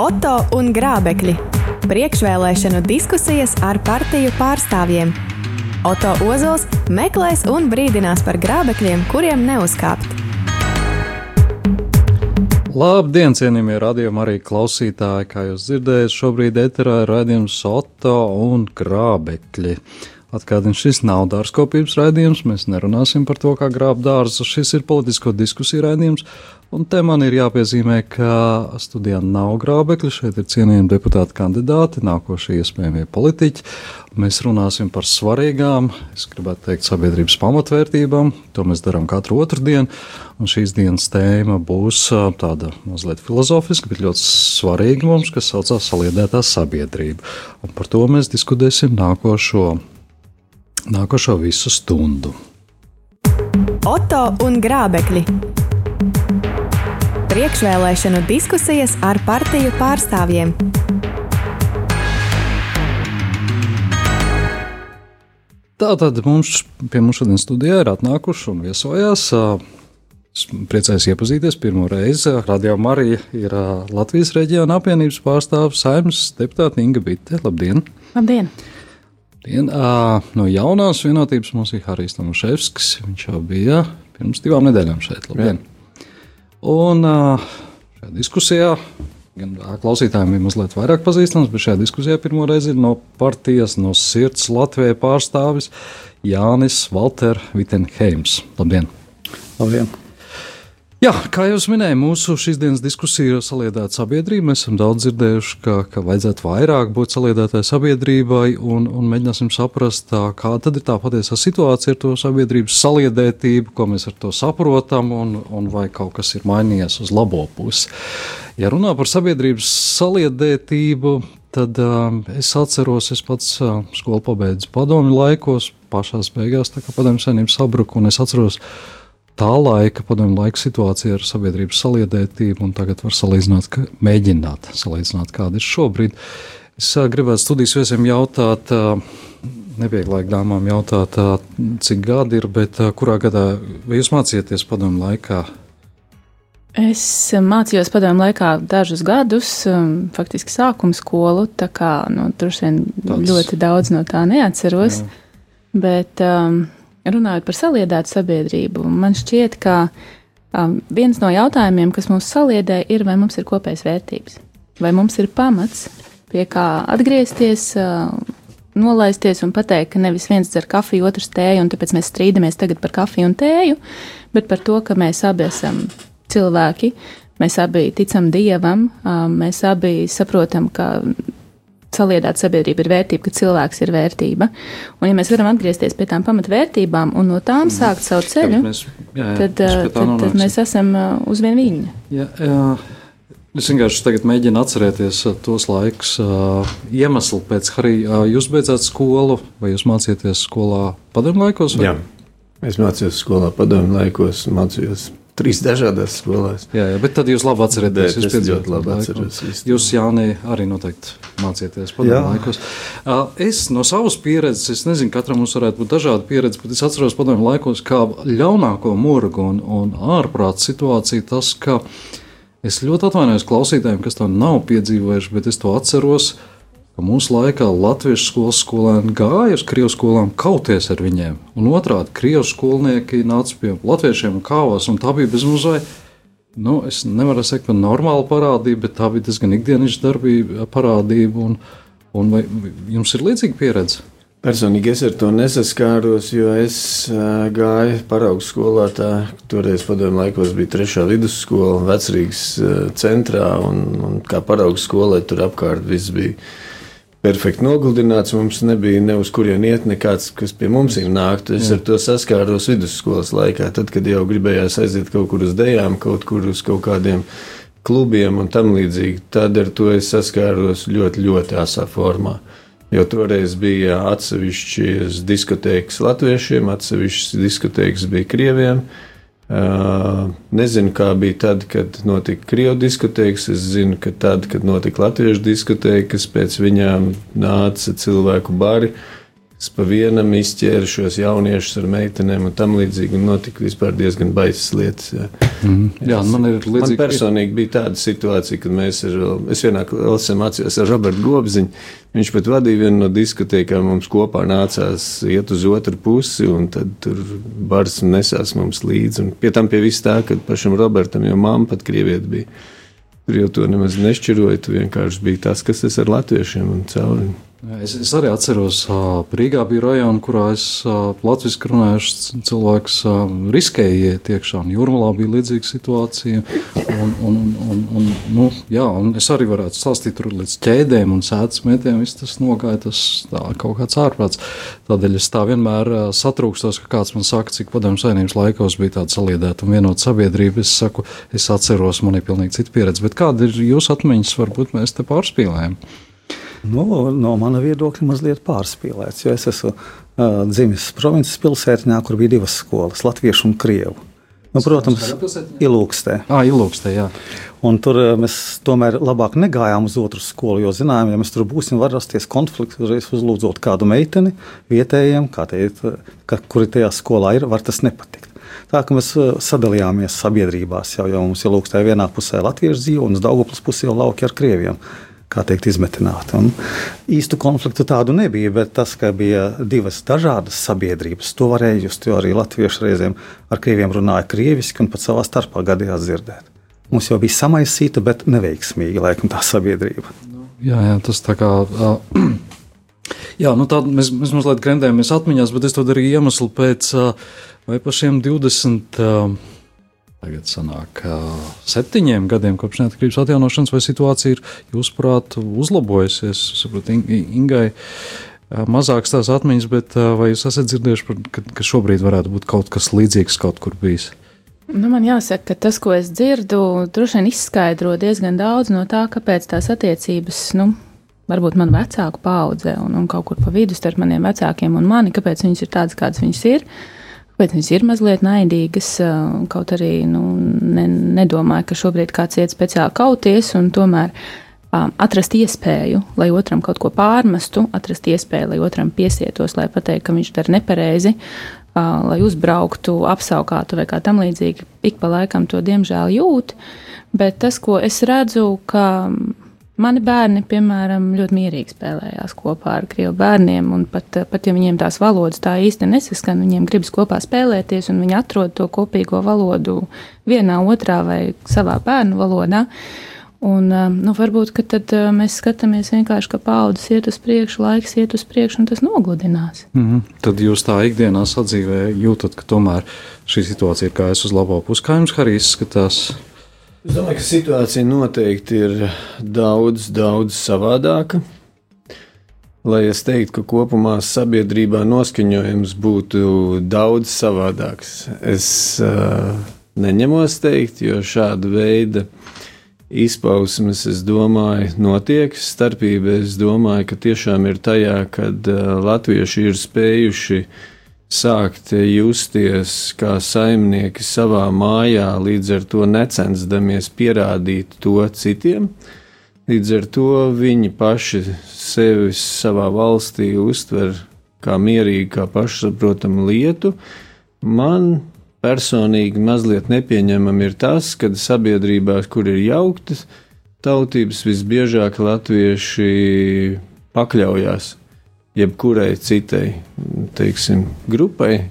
Oto un Grābekļi. Priekšvēlēšanu diskusijas ar partiju pārstāvjiem. Oto Ozols meklēs un brīdinās par grābekļiem, kuriem neuzkāpt. Labdien, cienījamie radījumi, arī klausītāji. Kā jūs dzirdējat, šobrīd eterā ir raidījums Soto un Grābekļi. Atgādini, šis nav dārzkopības raidījums, mēs nerunāsim par to, kā grābt dārzu. Šis ir politisko diskusiju raidījums, un te man ir jāpiezīmē, ka studijā nav grābekļi, šeit ir cienījami deputāti kandidāti, nākošie iespējamie politiķi. Mēs runāsim par svarīgām, es gribētu teikt, sabiedrības pamatvērtībām. To mēs darām katru otru dienu, un šīs dienas tēma būs tāda mazliet filozofiska, bet ļoti svarīga mums, kas saucās saliedētā sabiedrība. Un par to mēs diskutēsim nākošo nākošo visu stundu. Oto un Grābekļi. Priekšvēlēšanu diskusijas ar partiju pārstāvjiem. Tātad mums pie mums šodien studijā ir atnākuši un viesojās. Es priecājos iepazīties pirmo reizi. Radio Marija ir Latvijas reģiona apvienības pārstāvis saimnes deputāte Inga Bitte. Labdien! Labdien! Dien, no jaunās vienotības mums ir Harijs Tomaševskis. Viņš jau bija pirms divām nedēļām šeit. Labdien! Un šajā diskusijā gan klausītājiem ir mazliet vairāk pazīstams, bet šajā diskusijā pirmo reizi ir no partijas, no sirds Latvijai pārstāvis Jānis Valter Vitenheims. Labdien! Labdien! Jā, kā jau minēju, mūsu šīs dienas diskusija ir saliedēta sabiedrība. Mēs esam daudz dzirdējuši, ka, ka vajadzētu vairāk būt saliedētai sabiedrībai un, un mēģināsim saprast, tā, kāda ir tā patiesā situācija ar to sabiedrības saliedētību, ko mēs ar to saprotam un, un vai kaut kas ir mainījies uz labo pusi. Ja runā par sabiedrības saliedētību, tad uh, es atceros, es pats uh, skolu pabeidzu padomju laikos, pašās beigās, tā kā padomju senība sabruka, un es atceros, ka tā laika, padomju laika situācija ar sabiedrības saliedētību, un tagad var salīdzināt, ka, mēģināt salīdzināt, kāda ir šobrīd. Es gribētu studijas viesiem jautāt, uh, nevieglāk dāmām jautāt, cik gadi ir, bet kurā gadā jūs mācījāties padomju laikā? Es mācījos padomu laikā dažus gadus, faktiski sākuma skolu, tā kā nu, tur vien Tāds... ļoti daudz no tā neatceros. Jā. Bet um, runājot par saliedētu sabiedrību, man šķiet, ka um, viens no jautājumiem, kas mūs saliedē, ir, vai mums ir kopējas vērtības, vai mums ir pamats, pie kā atgriezties, uh, nolaisties un pateikt, ka nevis viens dzer kafiju, otrs tēju, un tāpēc mēs strīdamies tagad par kafiju un tēju, bet par to, ka mēs abi esam cilvēki, mēs abi ticam dievam, um, mēs abi saprotam, ka saliedēta sabiedrība ir vērtība, ka cilvēks ir vērtība. Un, ja mēs varam atgriezties pie tām pamatvērtībām un no tām mm. sākt savu ceļu, mēs, jā, jā, tad, mēs tad, tad mēs esam uz vien viņa. Jā, jā. Es vienkārši tagad mēģinu atcerēties tos laikus, iemeslu pēc arī jūs beidzāt skolu, vai jūs mācījāties skolā padomu laikos? Vai? Jā, es mācījos skolā padomu laikos, mācījos trīs dažādās skolās. Jā, jā, bet tad jūs labi atceraties. Jūs piedzīvot labi atceros. Jūs, Jānī, arī noteikti mācieties padomu laikos. Es no savas pieredzes, es nezinu, katram mums varētu būt dažāda pieredze, bet es atceros padomu laikos kā ļaunāko murgu un, un ārprāt situāciju tas, ka es ļoti atvainojos klausītājiem, kas to nav piedzīvojuši, bet es to atceros ka mūsu laikā latviešu skolas skolēni gāja uz krievu skolām kauties ar viņiem, un otrādi krievu skolnieki nāca pie latviešiem un kāvās, un tā bija bezmazliet. Nu, es nevaru teikt par normālu parādību, bet tā bija diezgan ikdienas darbība, parādība. Un, un vai jums ir līdzīga pieredze? Personīgi es ar to nesaskāros, jo es gāju paraugu skolā. Tā, toreiz padomju laikos bija trešā vidusskola, vecrīgas centrā, un, un kā paraugu skolai tur apkārt viss bija perfekti noguldināts. Mums nebija ne uz kurien iet, nekāds, kas pie mums ir nākt. Es Jā. ar to saskāros vidusskolas laikā, tad, kad jau gribējās aiziet kaut kur uz dejām, kaut kur uz kaut kādiem klubiem un tam līdzīgi. Tad ar to es saskāros ļoti, ļoti asā formā. Jo toreiz bija atsevišķas diskotēkas latviešiem, atsevišķas diskotēkas bija krieviem. Uh, Nezinu, kā bija tad, kad notika krievu diskotēkas. Es zinu, ka tad, kad notika latviešu diskotēkas, pēc viņām nāca cilvēku bari, pa vienam izķēra šos jauniešus ar meitenēm un tam līdzīgi, un notika vispār diezgan baisas lietas. Jā, mm. jā man ir līdzīgi. Man personīgi bija tāda situācija, kad mēs ar, es vienā klasē mācījos ar Robertu Gobziņu, viņš pat vadīja vienu no diskotēkām, mums kopā nācās iet uz otru pusi, un tad tur bars nesās mums līdzi, un pie tam pie vis tā, ka pašam Robertam jau mamma pat krieviet bija. Tur jau to nemaz nešķiroja, tu vienkārši biji tas, kas es ar latviešiem un cauri. Es, es arī atceros, ka Rīgā bija rajona, kurā es latviešu runājuši cilvēks riskēja iet iekšā. Jūrmalā bija līdzīga situācija. Un, un, un, un, nu, jā, un es arī varētu stāstīt tur līdz ķēdēm un sēdes metiem. Viss tas nogāja, tas tā, kaut kāds ārprāts. Tādēļ es tā vienmēr satrūkstos, ka kāds man saka, cik padomju saimnības laikos bija tāda saliedēta un vienota sabiedrība. Es saku, es atceros, man ir pilnīgi cita pieredze. Bet kāda ir jūsu atmiņas? Varbūt mēs te pārspīlējam. Nu, no mana viedokļa mazliet pārspīlēts, jo es esmu uh, dzimis provinces pilsētiņā, kur bija divas skolas - latviešu un krievu. Nu, protams, ilūkstē. Ah, ilūkstē, jā. Un tur mēs tomēr labāk negājām uz otru skolu, jo zinājām, ja mēs tur būsim, var rasties konflikts, uzreiz uzlūdzot kādu meiteni vietējiem, kā teikt, ka, kuri tajā skolā ir, var tas nepatikt. Tā kā mēs sadalījāmies sabiedrībās, jau, jau mums ir lūkstē vienā pusē latviešu dzīvo, un uz Dauguplas pusē jau lauki ar krieviem kā teikt, izmetināti. Un īstu konfliktu tādu nebija, bet tas, ka bija divas dažādas sabiedrības, to varēja just, jo arī latvieši reizēm ar krieviem runāja krieviski un pat savā starpā gadījās dzirdēt. Mums jau bija samaisīta, bet neveiksmīga laikam tā sabiedrība. Jā, jā tas tā kā. Uh, jā, nu tā mēs, mēs mazliet grendējamies atmiņās, bet es to darīju iemeslu pēc uh, vai pašiem 20. Uh, Tagad sanāk septiņiem gadiem kopš neatkarības atjaunošanas, vai situācija ir, jūsuprāt, uzlabojusies? Es saprotu, Ingai mazākas tās atmiņas, bet vai jūs esat dzirdējuši, ka, ka šobrīd varētu būt kaut kas līdzīgs kaut kur bijis? Nu, man jāsaka, ka tas, ko es dzirdu, droši vien izskaidro diezgan daudz no tā, kāpēc tās attiecības, nu, varbūt man vecāku paudze un, un kaut kur pa vidu starp maniem vecākiem un mani, kāpēc viņas ir tādas, kādas viņas ir. Uh, Bet viņas ir mazliet naidīgas, kaut arī nu, ne, nedomāju, ka šobrīd kāds iet speciāli kauties un tomēr um, atrast iespēju, lai otram kaut ko pārmestu, atrast iespēju, lai otram piesietos, lai pateiktu, ka viņš dara nepareizi, uh, lai uzbrauktu, apsaukātu vai kā tam līdzīgi. Ik pa laikam to diemžēl jūt, bet tas, ko es redzu, ka Mani bērni, piemēram, ļoti mierīgi spēlējās kopā ar krievu bērniem, un pat, pat ja viņiem tās valodas tā īsti nesaskan, viņiem gribas kopā spēlēties, un viņi atrod to kopīgo valodu vienā, otrā vai savā bērnu valodā. Un, nu, varbūt tad mēs skatāmies vienkārši, ka paudzes iet uz priekšu, laiks iet uz priekšu, un tas nogludinās. Mm -hmm. Tad jūs tā ikdienā sadzīvē jūtat, ka tomēr šī situācija ir gājusi uz labo pusi. Kā jums arī izskatās? Es domāju, ka situācija noteikti ir daudz, daudz savādāka. Lai es teiktu, ka kopumā sabiedrībā noskaņojums būtu daudz savādāks, es uh, neņemos teikt, jo šāda veida izpausmes, es domāju, notiek. Starpība, es domāju, ka tiešām ir tajā, kad uh, latvieši ir spējuši uh, sākt justies kā saimnieki savā mājā, līdz ar to necensdamies pierādīt to citiem. Līdz ar to viņi paši sevi savā valstī uztver kā mierīgu, kā pašsaprotamu lietu. Man personīgi mazliet nepieņemam ir tas, ka sabiedrībās, kur ir jauktas tautības, visbiežāk latvieši pakļaujas jebkurai citai teiksim, grupai,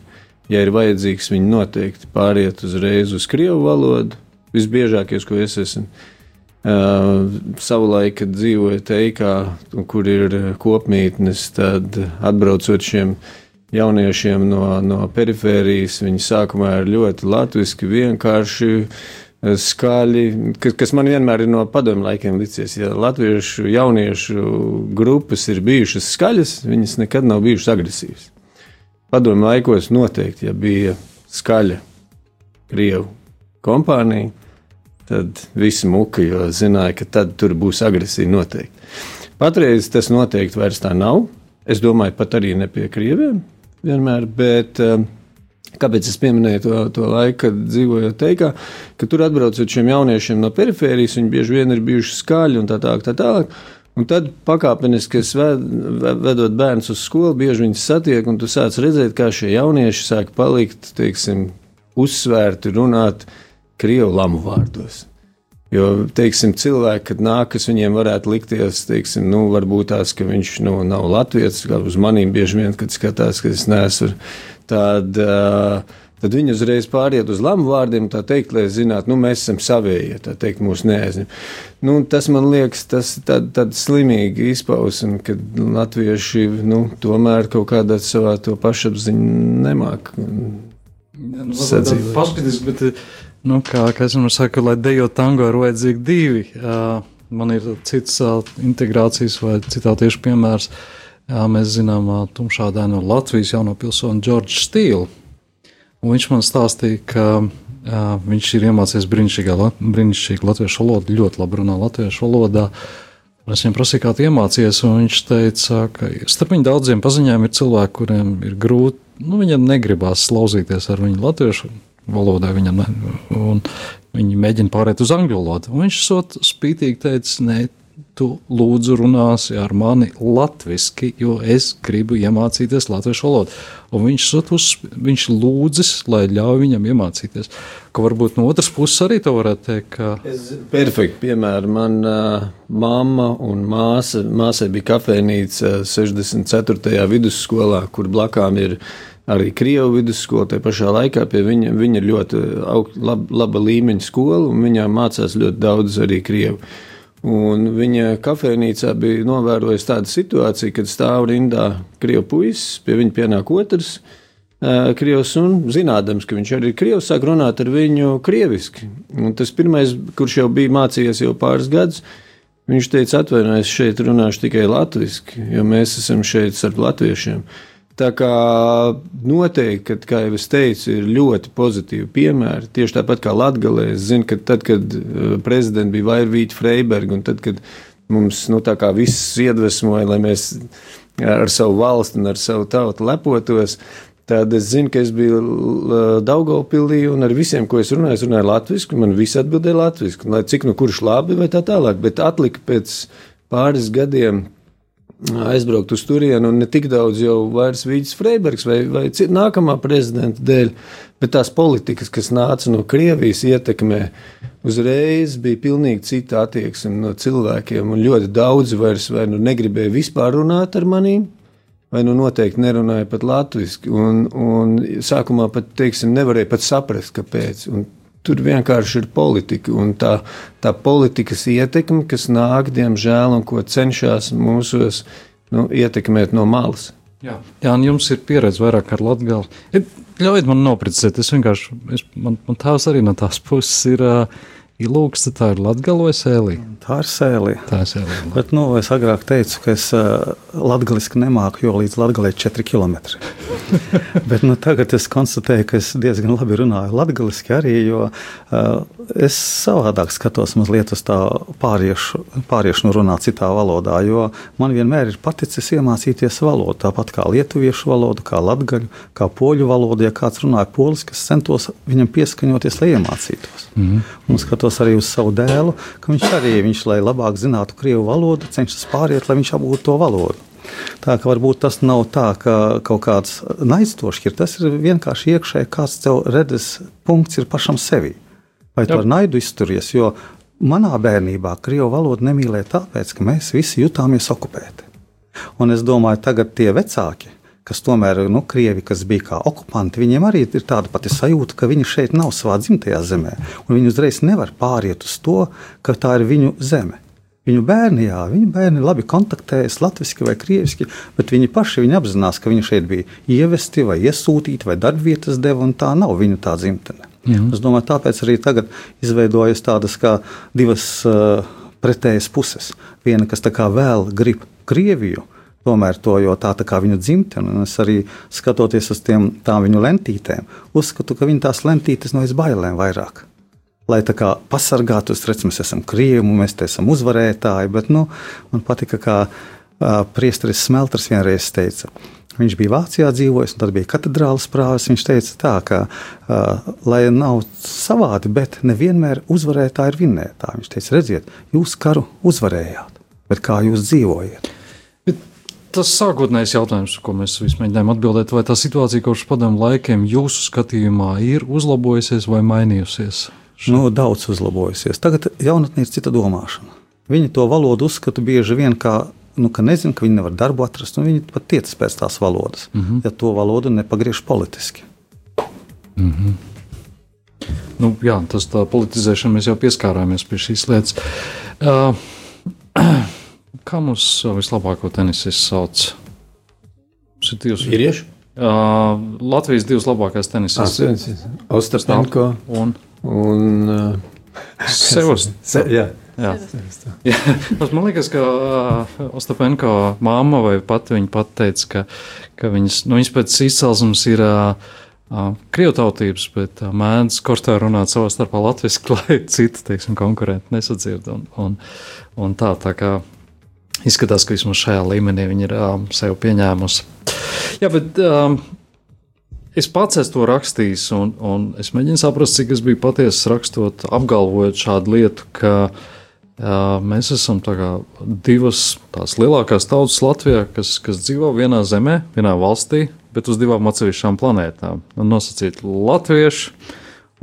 ja ir vajadzīgs, viņi noteikti pāriet uzreiz uz krievu valodu. Visbiežākais, ko es esmu uh, savulaik, dzīvoju Teikā, kur ir kopmītnes, tad atbraucot šiem jauniešiem no, no perifērijas, viņi sākumā ir ļoti latviski, vienkārši skaļi, kas, kas man vienmēr ir no padomu laikiem licies. Ja latviešu jauniešu grupas ir bijušas skaļas, viņas nekad nav bijušas agresīvas. Padomu laikos noteikti, ja bija skaļa Krievu kompānija, tad visi muka, jo zināja, ka tad tur būs agresija noteikti. Patreiz tas noteikti vairs tā nav. Es domāju, pat arī ne pie Krieviem vienmēr, bet uh, Kāpēc es pieminēju to, to laiku, kad dzīvoju Teikā, ka tur atbraucot šiem jauniešiem no perifērijas, viņi bieži vien ir bijuši skaļi un tā tālāk. Tā tālāk. Un tad pakāpeniski, vedot bērnus uz skolu, bieži viņus satiek, un tu sāc redzēt, kā šie jaunieši sāk palikt, teiksim, uzsvērti runāt krievu lamu vārdos. Jo, teiksim, cilvēki, kad nāk, kas viņiem varētu likties, teiksim, nu, varbūt tās, ka viņš nu, nav latviečs, kā uz maniem bieži vien, kad skatās, ka es neesmu, tad, tad viņi uzreiz pāriet uz lamu vārdiem, tā teikt, lai zinātu, nu, mēs esam savējie, tā teikt, mūs neaizņem. Nu, tas man liekas, tas tad, tad slimīgi izpausme, kad latvieši, nu, tomēr kaut kādā savā to pašapziņu nemāk. Paskatieties, bet Nu, kā, kā es jums saku, lai dejo tango ir vajadzīgi divi. Uh, man ir cits uh, integrācijas vai citā tieši piemērs. Jā, mēs zinām tumšā dēna no Latvijas jauno pilsoni Džordžu Stīlu. Un viņš man stāstīja, ka uh, viņš ir iemācījies brīnišķīgi latviešu valodu, ļoti labi runā latviešu valodā. Es viņam prasīju, kā tu iemācījies, un viņš teica, ka starp viņu daudziem paziņām ir cilvēki, kuriem ir grūti, nu, viņiem negribās slauzīties ar viņu latviešu valodai viņam, un viņi mēģina pārēt uz angļu valodu. Un viņš sot spītīgi teica, nē, tu lūdzu runāsi ar mani latviski, jo es gribu iemācīties latviešu valodu. Un viņš, uz, viņš lūdzis, lai ļauj viņam iemācīties. Ka varbūt no otras puses arī to varētu teikt. Ka... Es, perfekti, piemēram, man uh, mamma un māsa, māsai bija kafejnīca 64. vidusskolā, kur blakām ir arī Krievu vidusskola. Tajā pašā laikā viņa, viņa ir ļoti aug, lab, laba līmeņa skola, un viņā mācās ļoti daudz arī Krievu. Un viņa kafejnīcā bija novērojusi tādu situāciju, kad stāv rindā krievu puisis, pie viņa pienāk otrs krievs, un zinādams, ka viņš arī ir krievs, sāk runāt ar viņu krieviski. Un tas pirmais, kurš jau bija mācījies jau pāris gadus, viņš teica, atvainojiet, šeit runāšu tikai latviski, jo mēs esam šeit starp latviešiem. Uh, Tā kā noteikti, kad, kā jau es teicu, ir ļoti pozitīvi piemēri. Tieši tāpat kā Latvijā, es zinu, ka tad, kad uh, prezidents bija Vairvīķa Freiberga, un tad, kad mums nu, viss iedvesmoja, lai mēs ar savu valsti un ar savu tautu lepotos, tad es zinu, ka es biju Daugopilī, un ar visiem, ko es runāju, es runāju latviešu, man visi atbildēja latviešu, lai cik nu kurš labi vai tā tālāk, bet atlika pēc pāris gadiem aizbraukt uz turieni, un ne tik daudz jau vairs Vīģis Freibergs vai, vai nākamā prezidenta dēļ, bet tās politikas, kas nāca no Krievijas ietekmē, uzreiz bija pilnīgi cita attieksme no cilvēkiem, un ļoti daudzi vairs vai nu negribēja vispār runāt ar manīm, vai nu noteikti nerunāja pat latviešu, un, un sākumā pat, teiksim, nevarēja pat saprast, kāpēc. Un Tur vienkārši ir politika un tā, tā politikas ietekme, kas nāk, diemžēl, un ko cenšas mūsos nu, ietekmēt no malas. Jā, Jā jums ir pieredze vairāk ar Latviju. Ļaujiet man noprecizēt, es vienkārši, es, man, man tās arī no tās puses ir. Uh, Ilūksta tā ir latgalo vai sēlī? Tā ir sēlī. Tā ir sēlī. Bet, nu, es agrāk teicu, ka es uh, latgaliski nemāku, jo līdz latgalē ir 4 km. Bet nu, tagad es konstatēju, ka es diezgan labi runāju latgaliski arī, jo uh, es savādāk skatos mazliet uz tā pāriešu, pāriešu runāt citā valodā, jo man vienmēr ir paticis iemācīties valodu, tāpat kā lietuviešu valodu, kā latgaļu, kā poļu valodu. Ja kāds runāja poliski, es centos viņam pieskaņoties, lai iemācītos. Mm -hmm. Un skatos arī uz savu dēlu, ka viņš arī, viņš, lai labāk zinātu krievu valodu, cenšas pāriet, lai viņš apgūtu to valodu. Tā ka varbūt tas nav tā, ka kaut kāds naiztošs ir. Tas ir vienkārši iekšēji, kāds tev redzes punkts ir pašam sevi. Vai tu ar naidu izturies? Jo manā bērnībā krievu valodu nemīlēja tāpēc, ka mēs visi jutāmies okupēti. Un es domāju, tagad tie vecāki, kas tomēr, nu, krievi, kas bija kā okupanti, viņiem arī ir tāda pati sajūta, ka viņi šeit nav savā dzimtajā zemē. Viņi uzreiz nevar pāriet uz to, ka tā ir viņu zeme. Viņu bērni, jā, viņu bērni labi kontaktējas latviešu vai krieviski, bet viņi paši viņi apzinās, ka viņi šeit bija ievesti vai iesūtīti vai darbvietas deva, un tā nav viņu tā dzimtene. Mm. Es domāju, tāpēc arī tagad izveidojas tādas kā divas uh, pretējas puses. Viena, kas tā kā vēl grib Krieviju, tomēr to, jo tā, tā kā viņu dzimtene, un es arī skatoties uz tiem, tām viņu lentītēm, uzskatu, ka viņi tās lentītes no izbailēm vairāk. Lai tā kā pasargātu, es redzu, mēs esam krievi, mēs te esam uzvarētāji, bet nu, man patika, kā uh, priesteris Smelters vienreiz teica. Viņš bija Vācijā dzīvojis, un tad bija katedrālas prāves. Viņš teica, tā, ka, uh, lai nav savādi, bet nevienmēr uzvarētāji ir vinnētāji. Viņš teica, redziet, jūs karu uzvarējāt bet kā jūs dzīvojat. Tas sākotnējais jautājums, ko mēs mēģinājām atbildēt, vai tā situācija kopš padomu laikiem jūsu skatījumā ir uzlabojusies vai mainījusies? Nu, daudz uzlabojusies. Tagad jaunatnē ir cita domāšana. Viņi to valodu uzskata bieži vien kā nu, ka nezinu, ka viņi nevar darbu atrast, un viņi pat tiecas pēc tās valodas, mm -hmm. ja to valodu nepagriež politiski. Mm -hmm. nu, jā, tas tā politizēšana, mēs jau pieskārāmies pie šīs lietas. Uh, kā mums vislabāko tenisistu sauc? Jūs... Vīrieši? Uh, Latvijas divas labākās tenisistas. Ostrapenko un, un uh, Sevas. Se, jā. Jā. Jā. Man liekas, ka uh, Ostapenko māma vai pat viņa pat teica, ka, ka viņas, nu, viņas pēc izcelsmes ir uh, uh, krievtautības, bet uh, mēdz kortā runāt savā starpā latviski, lai citi, teiksim, konkurenti nesadzird. Un, un, un tā, tā kā izskatās, ka vismaz šajā līmenī viņi ir uh, sev pieņēmusi. Jā, bet um, Es pats esmu to rakstījis, un, un es mēģinu saprast, cik es biju patiesi rakstot, apgalvojot šādu lietu, ka uh, Mēs esam divas tās lielākās tautas Latvijā, kas, kas dzīvo vienā zemē, vienā valstī, bet uz divām atsevišķām planētām. Nosacīt latvieši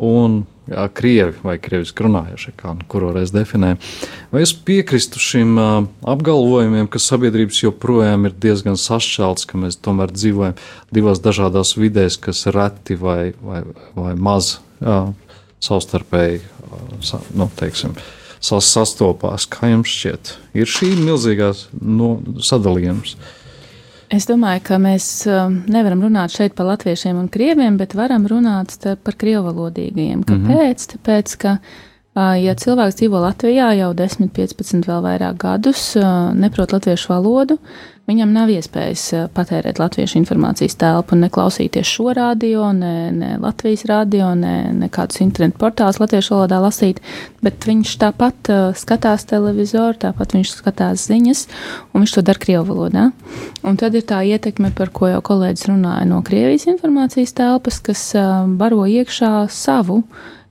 un krievi vai krieviski runājošie, kā nu kuru reiz definē. Vai es piekrītu šim apgalvojumiem, ka sabiedrības joprojām ir diezgan sašķelts, ka mēs tomēr dzīvojam divās dažādās vidēs, kas reti vai, vai, vai maz uh, savstarpēji, nu, teiksim, sastopās. Kā jums šķiet, ir šī milzīgā no, sadalījums? Es domāju, ka mēs um, nevaram runāt šeit par latviešiem un krieviem, bet varam runāt par krievalodīgajiem. Kāpēc? Mm -hmm. Tāpēc, ka Ja cilvēks dzīvo Latvijā jau 10, 15, vēl vairāk gadus, neprot latviešu valodu, Viņam nav iespējas patērēt latviešu informācijas telpu, neklausīties šo radio, ne, ne Latvijas radio, ne, ne kādus internetu portālus latviešu valodā lasīt, bet viņš tāpat skatās televizoru, tāpat viņš skatās ziņas, un viņš to dara Krievu valodā. Un tad ir tā ietekme, par ko jau kolēģis runāja no Krievijas informācijas telpas, kas baro iekšā savu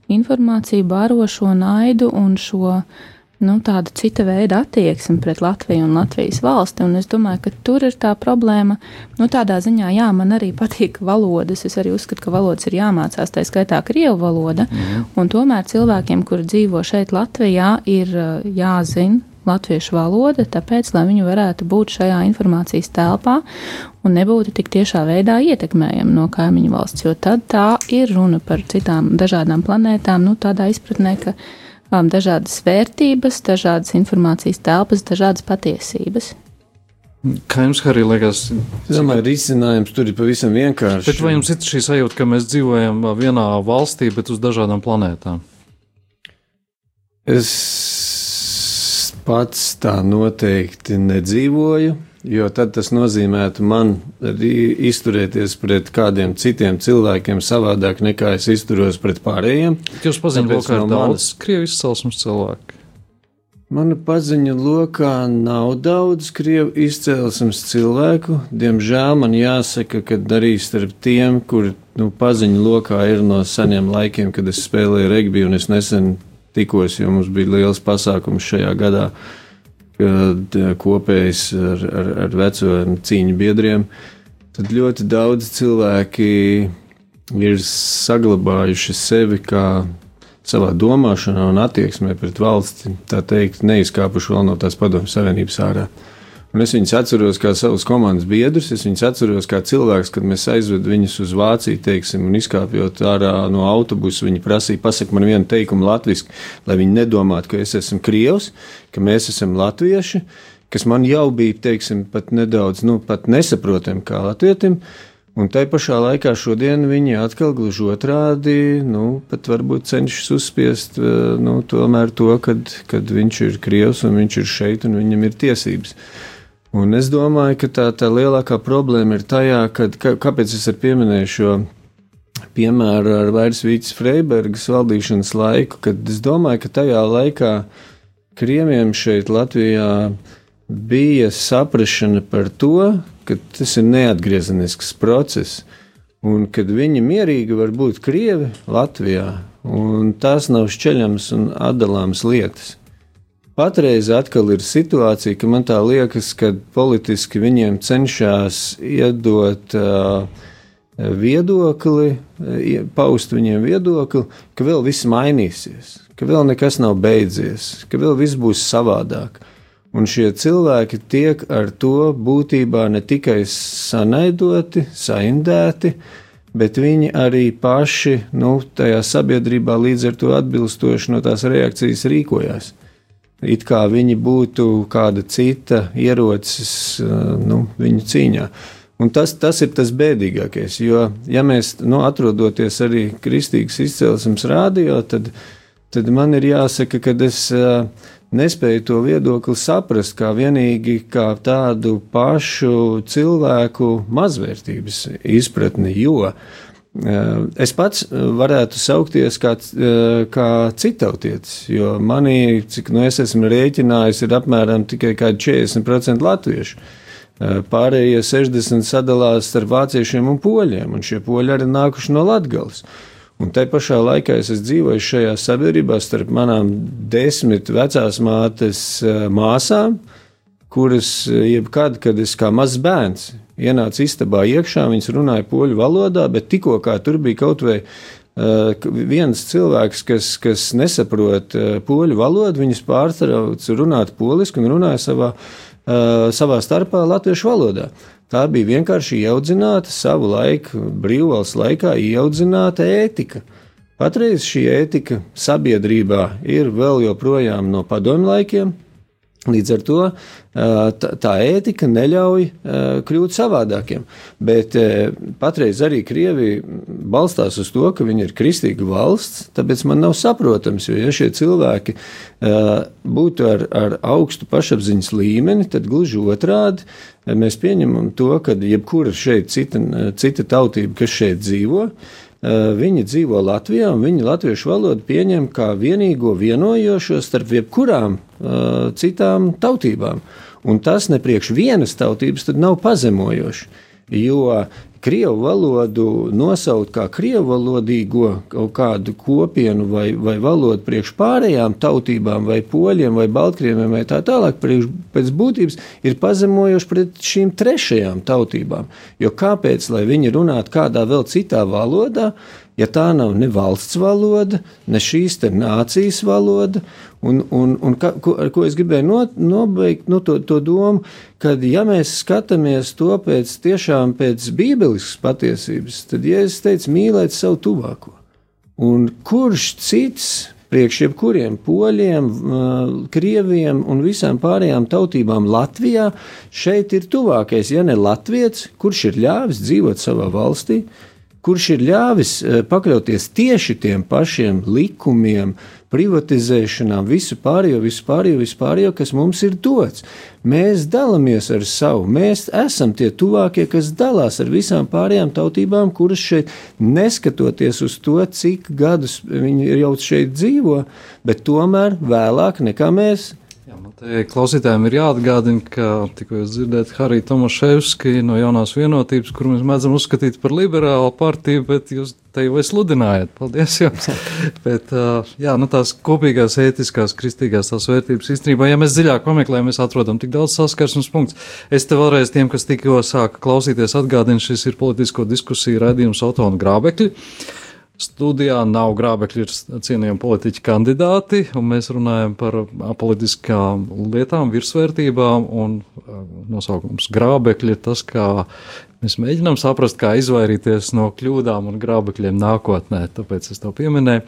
informāciju, baro šo naidu un šo nu, tāda cita veida attieksme pret Latviju un Latvijas valsti. Un es domāju, ka tur ir tā problēma. Nu, tādā ziņā, jā, man arī patīk valodas. Es arī uzskatu, ka valodas ir jāmācās, tā skaitā krievu valoda. Mm. Un tomēr cilvēkiem, kuri dzīvo šeit Latvijā, ir jāzina latviešu valoda, tāpēc, lai viņi varētu būt šajā informācijas telpā un nebūtu tik tiešā veidā ietekmējami no kaimiņu valsts, jo tad tā ir runa par citām dažādām planētām, nu, tādā izpratnē, ka um, dažādas vērtības, dažādas informācijas telpas, dažādas patiesības. Kā jums arī liekas? Es domāju, risinājums tur ir pavisam vienkāršs. Bet vai jums ir šī sajūta, ka mēs dzīvojam vienā valstī, bet uz dažādām planētām? Es pats tā noteikti nedzīvoju. Jo tad tas nozīmētu man izturēties pret kādiem citiem cilvēkiem savādāk nekā es izturos pret pārējiem. Jūs pazīstat lokā no daudz krievu izcelsmes cilvēku? Mana paziņa lokā nav daudz krievu izcelsmes cilvēku. Diemžēl man jāsaka, ka arī starp tiem, kuri nu, paziņa lokā ir no seniem laikiem, kad es spēlēju regbiju un es nesen tikos, jo mums bija liels pasākums šajā gadā kopējs ar, ar, ar veciem cīņu biedriem, tad ļoti daudz cilvēki ir saglabājuši sevi kā savā domāšanā un attieksmē pret valsti, tā teikt, neizkāpuši vēl no tās padomju savienības ārā. Un es viņus atceros kā savus komandas biedrus, es viņus atceros kā cilvēks, kad mēs aizvedam viņus uz Vāciju, teiksim, un izkāpjot ārā no autobusa, viņi prasīja, pasak man vienu teikumu latviešu, lai viņi nedomātu, ka es esmu krievs, ka mēs esam latvieši, kas man jau bija, teiksim, pat nedaudz, nu, pat nesaprotami kā latvietim. Un tai pašā laikā šodien viņi atkal gluži otrādi, nu, pat varbūt cenšas uzspiest nu, tomēr to, kad, kad viņš ir krievs un viņš ir šeit un viņam ir tiesības. Un es domāju, ka tā, tā lielākā problēma ir tajā, kad, kā, kāpēc es pieminēju šo piemēru ar Vairsvītas Freibergas valdīšanas laiku, kad es domāju, ka tajā laikā Krieviem šeit Latvijā bija saprašana par to, ka tas ir neatgriezenisks process, un kad viņi mierīgi var būt Krievi Latvijā, un tās nav šķeļamas un atdalāmas lietas. Patreiz atkal ir situācija, ka man tā liekas, ka politiski viņiem cenšas iedot uh, viedokli, paust viņiem viedokli, ka vēl viss mainīsies, ka vēl nekas nav beidzies, ka vēl viss būs savādāk. Un šie cilvēki tiek ar to būtībā ne tikai sanaidoti, saindēti, bet viņi arī paši nu, tajā sabiedrībā līdz ar to atbilstoši no tās reakcijas rīkojās it kā viņi būtu kāda cita ierocis nu, viņu cīņā. Un tas, tas ir tas bēdīgākais, jo, ja mēs nu, atrodoties arī kristīgas izcelsmes rādio, tad, tad man ir jāsaka, ka es uh, nespēju to viedokli saprast kā vienīgi kā tādu pašu cilvēku mazvērtības izpratni, jo uh, Es pats varētu saukties kā, kā citautietis, jo manī, cik nu es esmu rēķinājis, ir apmēram tikai 40% latviešu. Pārējie 60 sadalās starp vāciešiem un poļiem, un šie poļi arī nākuši no Latgales. Un te pašā laikā es dzīvoju šajā sabiedrībā starp manām desmit vecās mātes māsām, kuras jebkad, kad es kā mazs bērns ienāca istabā iekšā, viņas runāja poļu valodā, bet tikko kā tur bija kaut vai uh, viens cilvēks, kas, kas nesaprot uh, poļu valodu, viņas pārtrauc runāt poliski un runāja savā, uh, savā starpā latviešu valodā. Tā bija vienkārši ieaudzināta savu laiku, brīvvalsts laikā ieaudzināta ētika. Patreiz šī ētika sabiedrībā ir vēl joprojām no padomju laikiem, Līdz ar to tā, ētika neļauj kļūt savādākiem. Bet patreiz arī Krievija balstās uz to, ka viņi ir kristīga valsts, tāpēc man nav saprotams, jo ja šie cilvēki būtu ar, ar augstu pašapziņas līmeni, tad gluži otrādi mēs pieņemam to, ka jebkura šeit cita, cita tautība, kas šeit dzīvo, Viņi dzīvo Latvijā, un viņi latviešu valodu pieņem kā vienīgo vienojošo starp jebkurām uh, citām tautībām. Un tas ne priekš vienas tautības nav pazemojoši. Jo krievu valodu nosaukt kā krievu valodīgo kaut kādu kopienu vai, vai valodu priekš pārējām tautībām, vai poļiem, vai baltkrieviem, vai tā tālāk, priekš, pēc būtības ir pazemojoši pret šīm trešajām tautībām. Jo kāpēc, lai viņi runātu kādā vēl citā valodā, ja tā nav ne valsts valoda, ne šīs nācijas valoda. Un, un, un ka, ko, ko es gribēju no, nobeigt nu, to, to domu, ka, ja mēs skatāmies to pēc tiešām pēc bībeliskas patiesības, tad Jēzus teica mīlēt savu tuvāko. Un kurš cits priekš jebkuriem poļiem, krieviem un visām pārējām tautībām Latvijā šeit ir tuvākais, ja ne latviets, kurš ir ļāvis dzīvot savā valstī, kurš ir ļāvis eh, pakļauties tieši tiem pašiem likumiem, privatizēšanām, visu pārējo, visu pārējo, visu pārējo, kas mums ir dots. Mēs dalāmies ar savu, mēs esam tie tuvākie, kas dalās ar visām pārējām tautībām, kuras šeit, neskatoties uz to, cik gadus viņi jau šeit dzīvo, bet tomēr vēlāk nekā mēs Klausītājiem ir jāatgādina, ka tikko jūs dzirdējāt Hariju Tomaševski no jaunās vienotības, kur mēs mēdzam uzskatīt par liberālu partiju, bet jūs te jau sludinājāt. Paldies jums! bet, jā, nu tās kopīgās ētiskās, kristīgās tās vērtības īstenībā, ja mēs dziļāk pameklējam, mēs atrodam tik daudz saskarsmes punktus. Es te vēlreiz tiem, kas tikko sāka klausīties, atgādinu, šis ir politisko diskusiju raidījums Auto un Grābekļi. Studijā nav grābekļi, ir cienījami politiķi kandidāti, un mēs runājam par apolitiskām lietām, virsvērtībām, un nosaukums grābekļi ir tas, kā mēs mēģinām saprast, kā izvairīties no kļūdām un grābekļiem nākotnē, tāpēc es to pieminēju.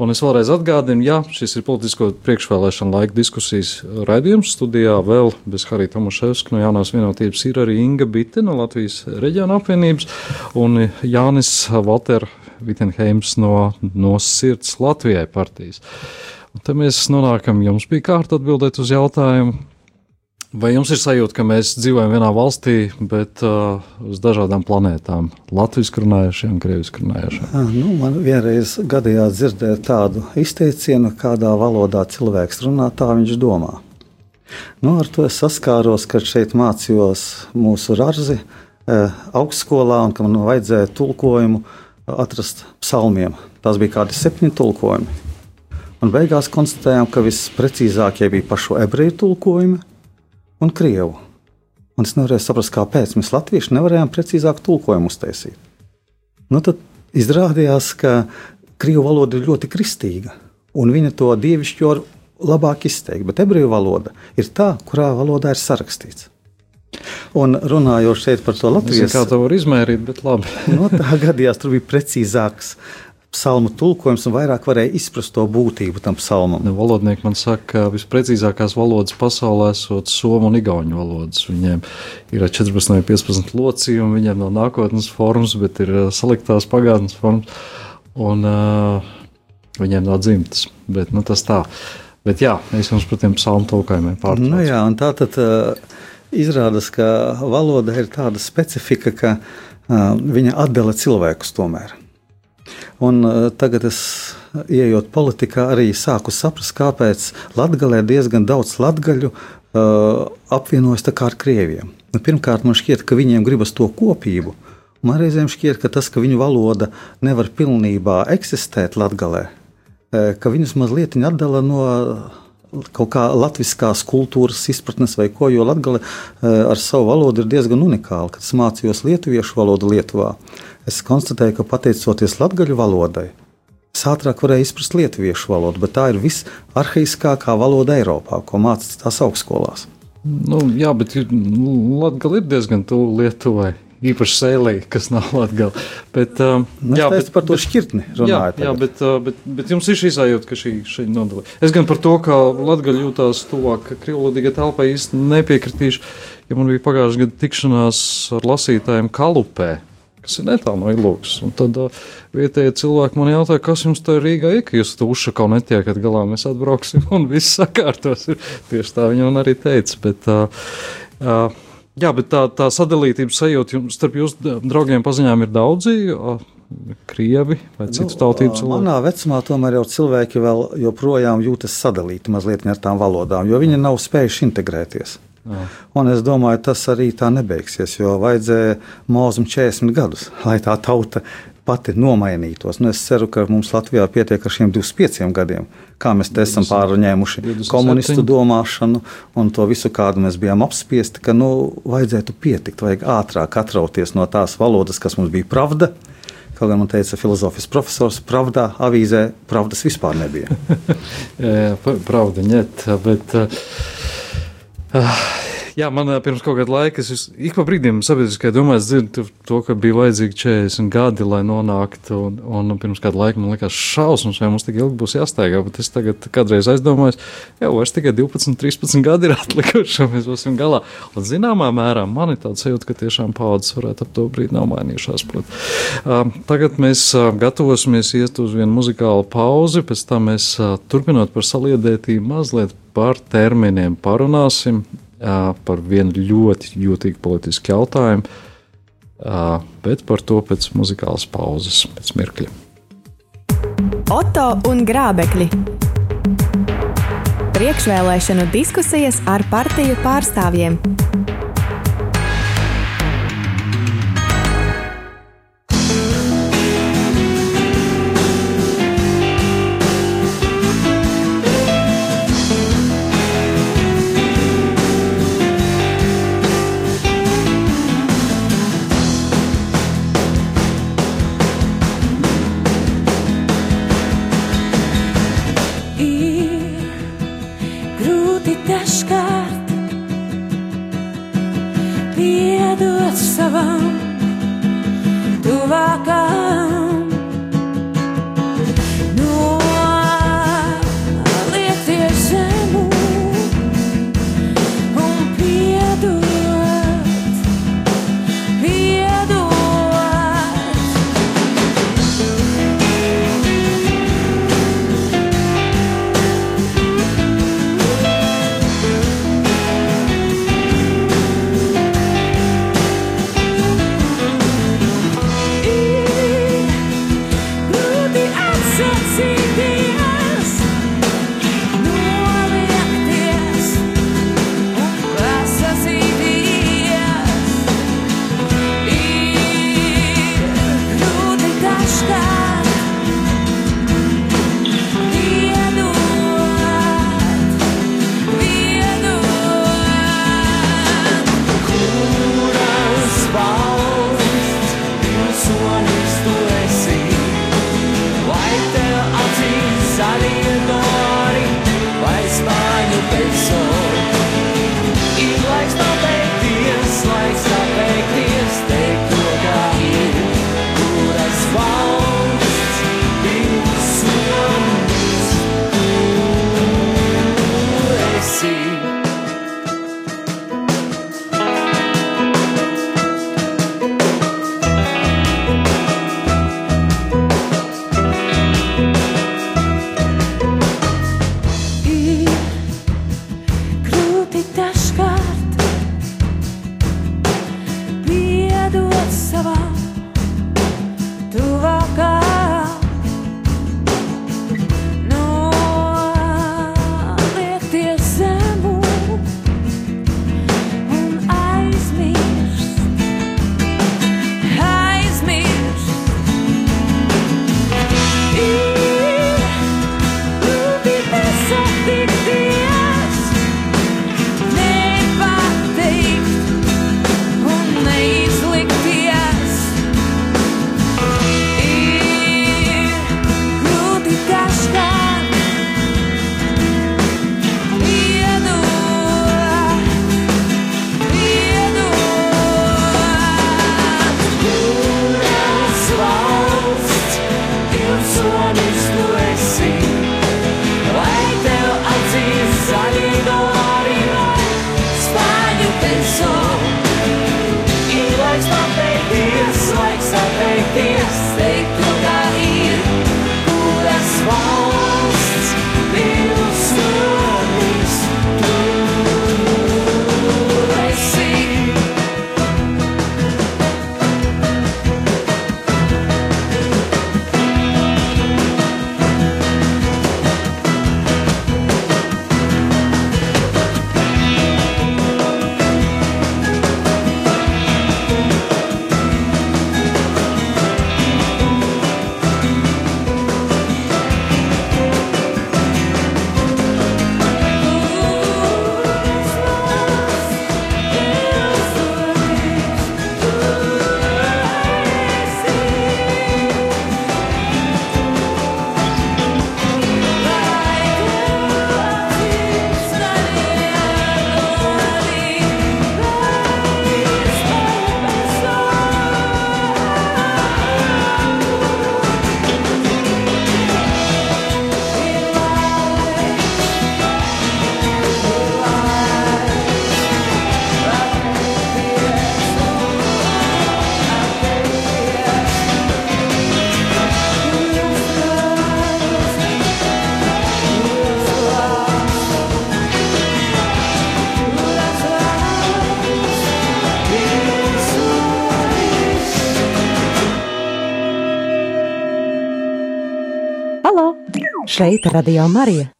Un es vēlreiz atgādinu, ja šis ir politisko priekšvēlēšanu laika diskusijas raidījums, studijā vēl bez Harija Tomaševska no jaunās vienotības ir arī Inga Bite no Latvijas reģiona apvienības un Jānis Valter Vitsenheims no, no sirds Latvijai partijas. Un te mēs nonākam, jums bija kārta atbildēt uz jautājumu. Vai jums ir sajūta, ka mēs dzīvojam vienā valstī, bet uh, uz dažādām planētām - latviešu runājušiem un krievisku runājušiem? Nu, man vienreiz gadījās dzirdēt tādu izteicienu, kādā valodā cilvēks runā, tā viņš domā. Nu, ar to es saskāros, kad šeit mācījos mūsu rārzi eh, augstskolā un ka man vajadzēja tulkojumu atrast psalmiem. Tās bija kādi septiņi tulkojumi. Un beigās konstatējām, ka visprecīzākie bija pašu ebreju tulkojumi un krievu. Un es nevarēju saprast, kāpēc mēs latvieši nevarējām precīzāk tulkojumu uztaisīt. Nu, tad izrādījās, ka krievu valoda ir ļoti kristīga, un viņa to dievišķo labāk izteikt, bet ebreju valoda ir tā, kurā valodā ir sarakstīts. Un runājot šeit par to Latvijas monētu, kā to var izmērīt, bet labi. no nu, tā gadījās tur bija precīzāks psalmu tulkojums un vairāk varēja izprast to būtību tam psalmam. Nu, valodnieki man saka, ka visprecīzākās valodas pasaulē esot somu un igauņu valodas. Viņiem ir 14 vai 15 locījumi, viņiem nav nākotnes formas, bet ir saliktās pagātnes formas, un uh, viņiem nav dzimtas. Bet, nu, tas tā. Bet jā, es jums par tiem psalmu tulkojumiem pārtraucu. Nu, jā, un tā tad uh, izrādās, ka valoda ir tāda specifika, ka uh, viņa atdala cilvēkus tomēr. Un, uh, tagad es, ieejot politikā, arī sāku saprast, kāpēc Latvijā diezgan daudz latgaļu uh, apvienojas ar krieviem. Nu, pirmkārt, man šķiet, ka viņiem gribas to kopību. Man reizēm šķiet, ka tas, ka viņu valoda nevar pilnībā eksistēt Latvijā, ka viņus mazliet atdala no kaut kā latviskās kultūras izpratnes vai ko, jo Latvija ar savu valodu ir diezgan unikāla. Kad es mācījos lietuviešu valodu Lietuvā, es konstatēju, ka pateicoties latviešu valodai, es ātrāk varēju izprast lietuviešu valodu, bet tā ir visarhaiskākā valoda Eiropā, ko mācās tās augstskolās. Nu, jā, bet Latvija ir diezgan tuvu Lietuvai īpaši sēlī, kas nav latgala. Bet, um, jā, bet, par to šķirtni runājot. Jā, jā bet, uh, bet, bet jums ir šī sajūta, ka šī ir nodala. Es gan par to, ka latgaļa jūtās tuvāk krievlodīgai telpai īsti nepiekritīšu, ja man bija pagājušajā gadā tikšanās ar lasītājiem Kalupē kas ir netālu no ilūgas. Un tad uh, vietējie cilvēki man jautāja, kas jums tur Rīgā ir, ka jūs tur uzšakau netiekat galā, mēs atbrauksim un viss sakārtos. Tieši tā viņa man arī teica. Bet, uh, uh, jā, bet tā, tā sadalītības sajūta jums, starp jūsu draugiem paziņām ir daudzi. Krievi vai citu nu, tautību cilvēki? Manā vecumā tomēr jau cilvēki vēl joprojām jūtas sadalīti mazliet ar tām valodām, jo viņi nav spējuši integrēties. Jā. Un es domāju, tas arī tā nebeigsies, jo vajadzēja mūzum 40 gadus, lai tā tauta pati nomainītos. Nu, es ceru, ka mums Latvijā pietiek ar šiem 25 gadiem, kā mēs te esam pārņēmuši 27. komunistu domāšanu un to visu, kādu mēs bijām apspiesti, ka nu, vajadzētu pietikt, vajag ātrāk atrauties no tās valodas, kas mums bija pravda. Kaut gan man teica, filozofijas profesors, pravdā, avīzē, pravdas vispār nebija. pravda, ņet, bet. Uh, Jā, man pirms kaut kāda laika, es ik pa brīdim sabiedriskajā domā, es dzirdu to, ka bija vajadzīgi 40 gadi, lai nonāktu, un, un pirms kāda laika man likās šausmas, vai mums tik ilgi būs jāsteigā, bet es tagad kādreiz aizdomājos, jau vairs tikai 12, 13 gadi ir atlikuši, un mēs būsim galā. Un zināmā mērā man ir tāds sajūta, ka tiešām paudzes varētu ap to brīdi nav mainījušās. Prot. Tagad mēs gatavosimies iet uz vienu muzikālu pauzi, pēc tam mēs turpinot par saliedētību mazliet par terminiem parunāsim par vienu ļoti jūtīgu politisku jautājumu, bet par to pēc muzikālas pauzes, pēc mirkļa. Oto un grābekļi. Priekšvēlēšanu diskusijas ar partiju pārstāvjiem. Šeit Radio Marija.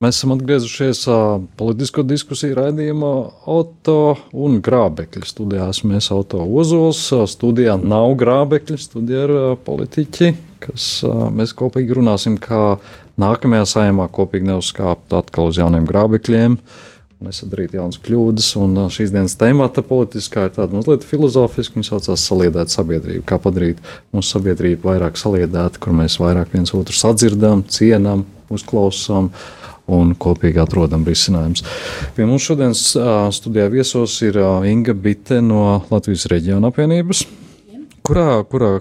Mēs esam atgriezušies uh, politisko diskusiju raidījumā Auto un Grābekļa studijās. Mēs Auto Ozols studijā nav Grābekļa, studijā ir uh, politiķi, kas uh, mēs kopīgi runāsim, kā nākamajā saimā kopīgi neuzkāpt atkal uz jauniem grābekļiem. Nesadarīt jaunas kļūdas, un šīs dienas temata politiskā ir tāda mazliet filozofiska. Viņa saucās saliedēt sabiedrību. Kā padarīt mūsu sabiedrību vairāk saliedētu, kur mēs vairāk viens otru sadzirdam, cienam, uzklausām un kopīgi atrodam risinājumus. Pie mums šodienas studijā viesos ir Inga Bite no Latvijas reģiona apvienības. Kurā, kurā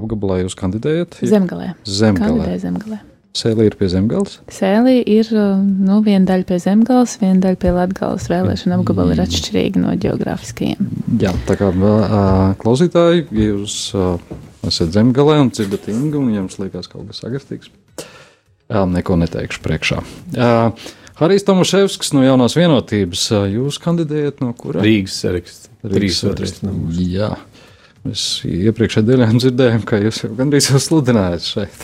apgabalā jūs kandidējat? Zemgalē. Zemgalē. Kandidēju Zemgalē. Sēlī ir pie zemgales? Sēlī ir nu, viena daļa pie zemgales, viena daļa pie latgales. Vēlēšana apgabali ir atšķirīgi no geogrāfiskajiem. Jā, tā kā klausītāji, ja jūs esat zemgalē un dzirdat Ingu, un jums liekas kaut kas agrestīvs, neko neteikšu priekšā. Harijs Tomaševskis no jaunās vienotības. Jūs kandidējat no kura? Rīgas saraksts. Rīgas saraksts. Jā. Mēs iepriekšējā dienā dzirdējām, ka jūs jau gandrīz jau sludinājāt šeit.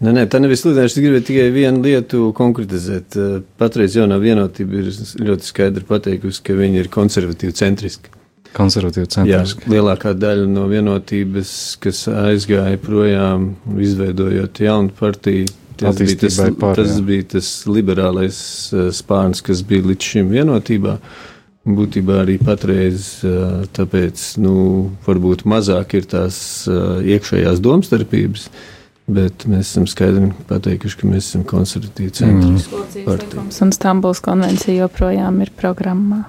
Nē, nē, tā nevis sludināšana. Es gribēju tikai vienu lietu konkretizēt. Patreiz jaunā vienotība ir ļoti skaidri pateikusi, ka viņi ir konservatīvi centriski. Konservatīvi centriski. Jā, lielākā daļa no vienotības, kas aizgāja projām, izveidojot jaunu partiju, Tas bija tas, pār, tas bija tas liberālais spārns, kas bija līdz šim vienotībā. Būtībā arī patreiz, tāpēc, nu, varbūt mazāk ir tās iekšējās domstarpības, bet mēs esam skaidri pateikuši, ka mēs esam konservatīvi centri. Mm. Un Stambuls konvencija joprojām ir programmā.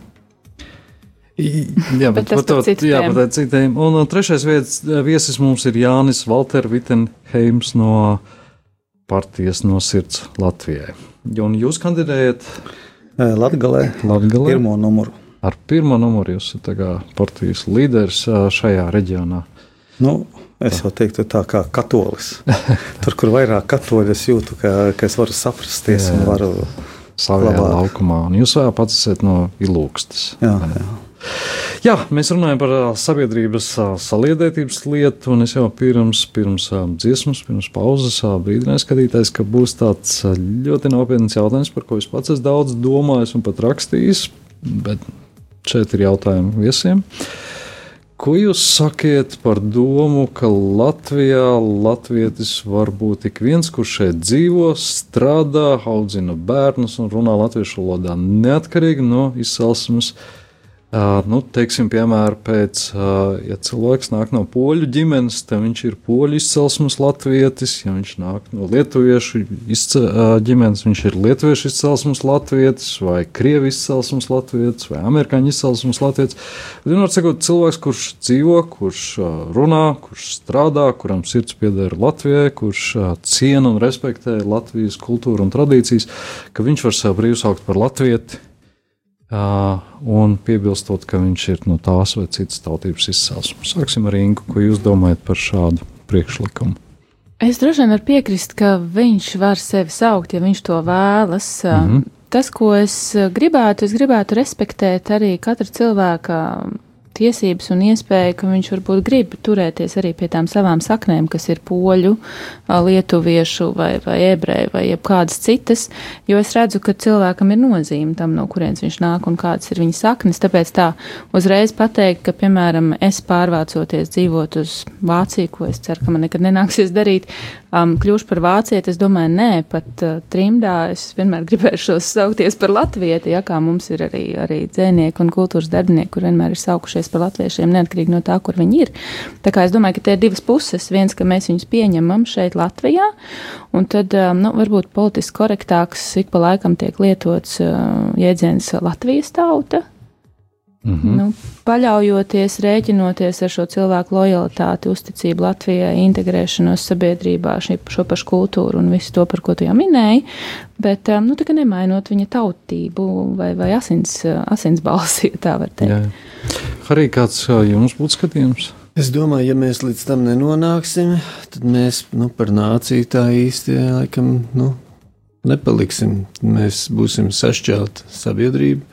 Jā, bet, bet tas ir jā, bet citiem. Un, trešais vietas viesis mums ir Jānis Valter Vittenheims no partijas no sirds Latvijai. Un jūs kandidējat Latgalē, Latgalē pirmo numuru. Ar pirmo numuru jūs esat partijas līderis šajā reģionā. Nu, es jau teiktu, tā kā katolis. Tur, kur vairāk katoļi, es jūtu, ka, ka es varu saprasties jā, un varu savā laukumā. Un jūs pats esat no Ilūkstas. Jā, jā. Jā, mēs runājam par sabiedrības saliedētības lietu, un es jau pirms, pirms dziesmas, pirms pauzes brīdināju skatītājs, ka būs tāds ļoti nopietns jautājums, par ko es pats esmu daudz domājis un pat rakstījis, bet ir jautājumi viesiem. Ko jūs sakiet par domu, ka Latvijā latvietis var būt tik viens, kurš šeit dzīvo, strādā, audzina bērnus un runā latviešu valodā neatkarīgi no izcelsmes? Uh, Uh, nu, teiksim, piemēram, pēc, uh, ja cilvēks nāk no poļu ģimenes, tad viņš ir poļu izcelsmes latvietis. Ja viņš nāk no lietuviešu izce, uh, ģimenes, viņš ir lietuviešu izcelsmes latvietis, vai krievu izcelsmes latvietis, vai amerikāņu izcelsmes latvietis. Vienmēr sakot, cilvēks, kurš dzīvo, kurš runā, kurš strādā, kuram sirds pieder Latvijai, kurš ciena un respektē Latvijas kultūru un tradīcijas, ka viņš var sev brīvi saukt par latvieti un piebilstot, ka viņš ir no tās vai citas tautības izcelsmes. Sāksim ar Ingu, ko jūs domājat par šādu priekšlikumu? Es droši vien varu piekrist, ka viņš var sevi saukt, ja viņš to vēlas. Mm -hmm. Tas, ko es gribētu, es gribētu respektēt arī katra cilvēka tiesības un iespēja, ka viņš varbūt grib turēties arī pie tām savām saknēm, kas ir poļu, lietuviešu vai, vai ebreju vai kādas citas, jo es redzu, ka cilvēkam ir nozīme tam, no kurienes viņš nāk un kādas ir viņa saknes. Tāpēc tā uzreiz pateikt, ka, piemēram, es pārvācoties dzīvot uz Vāciju, ko es ceru, ka man nekad nenāksies darīt, um, kļūšu par vācieti, es domāju, nē, pat uh, trimdā es vienmēr gribēšos saukties par latvieti, ja kā mums ir arī, arī dzēnieki un kultūras darbinieki, kur vienmēr ir saukušies par latviešiem, neatkarīgi no tā, kur viņi ir. Tā kā es domāju, ka te ir divas puses. Viens, ka mēs viņus pieņemam šeit Latvijā, un tad, um, nu, varbūt politiski korektāks ik pa laikam tiek lietots uh, jēdziens Latvijas tauta, -hmm. nu, paļaujoties, rēķinoties ar šo cilvēku lojalitāti, uzticību Latvijai, integrēšanos sabiedrībā, šī, šo pašu kultūru un visu to, par ko tu jau minēji, bet um, nu, nemainot viņa tautību vai, vai asins, asins balsi, ja tā var teikt. Jā. Arī kāds jums būtu skatījums? Es domāju, ja mēs līdz tam nenonāksim, tad mēs nu, par nāciju tā īsti laikam nu, nepaliksim. Mēs būsim sašķelta sabiedrība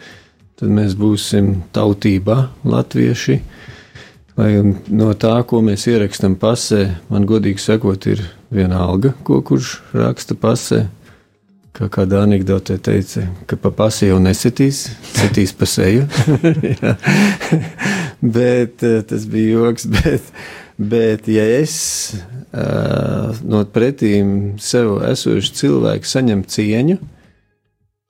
tad mēs būsim tautībā latvieši. Lai no tā, ko mēs ierakstām pasē, man godīgi sakot, ir viena alga, ko kurš raksta pasē. Kā kāda anekdote teica, ka pa pasi jau nesitīs, sitīs pa seju. bet tas bija joks. Bet, bet ja es uh, no pretīm sev esošu cilvēku saņemu cieņu,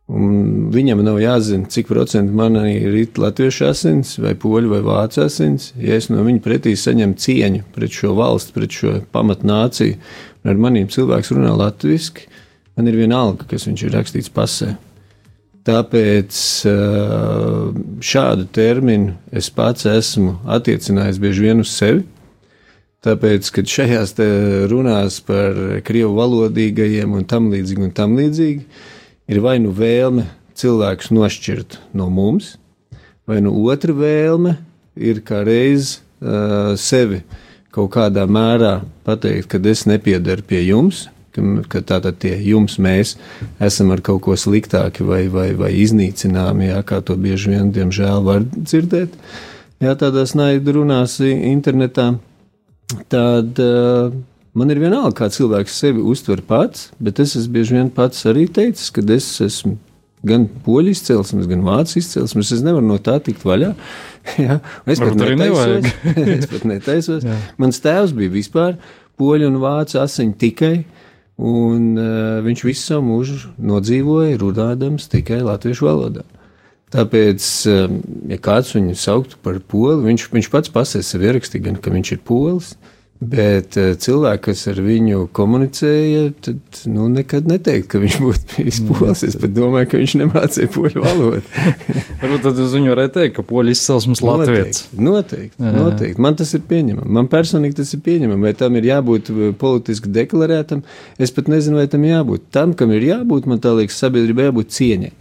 Un viņam nav jāzina, cik procentu man ir latviešu asins, vai poļu, vai vācu asins. Ja es no viņa pretī saņemu cieņu pret šo valsti, pret šo pamatnāciju, un ar maniem cilvēks runā latviešu, man ir viena alga, kas viņš ir rakstīts pasē. Tāpēc šādu terminu es pats esmu attiecinājis bieži vien uz sevi. Tāpēc, kad šajās runās par krievu valodīgajiem un tam līdzīgi, un tam līdzīgi, ir vai nu vēlme cilvēkus nošķirt no mums, vai nu otra vēlme ir kā reiz uh, sevi kaut kādā mērā pateikt, ka es nepiedaru pie jums, ka, ka tātad tie jums mēs esam ar kaut ko sliktāki vai, vai, vai iznīcināmi, jā, kā to bieži vien, diemžēl, var dzirdēt. Jā, tādās naidu runās internetā. Tad uh, Man ir vienalga, kā cilvēks sevi uztver pats, bet es esmu bieži vien pats arī teicis, ka es esmu gan poļu izcelsmes, gan vācu izcelsmes. Es nevaru no tā tikt vaļā. ja? Es pat netaisos. es pat netaisos. Mans tēvs bija vispār poļu un vācu asiņu tikai. Un uh, viņš visu savu mūžu nodzīvoja runādams tikai latviešu valodā. Tāpēc, um, ja kāds viņu sauktu par poli, viņš, viņš pats pasēs sev ierakstīja, gan ka viņš ir polis, uh, Bet uh, cilvēki, kas ar viņu komunicēja, tad nu, nekad neteikt, ka viņš būtu bijis mm. polis. Es pat domāju, ka viņš nemācīja poļu valodu. Varbūt tad uz viņu varētu teikt, ka poļu izcelsmes latvijas. Noteikti, noteikti, noteikti. Man tas ir pieņemami. Man personīgi tas ir pieņemami. Vai tam ir jābūt eh, politiski deklarētam? Es pat nezinu, vai tam jābūt. Tam, kam ir jābūt, man tā liekas, sabiedrībai jābūt cieņai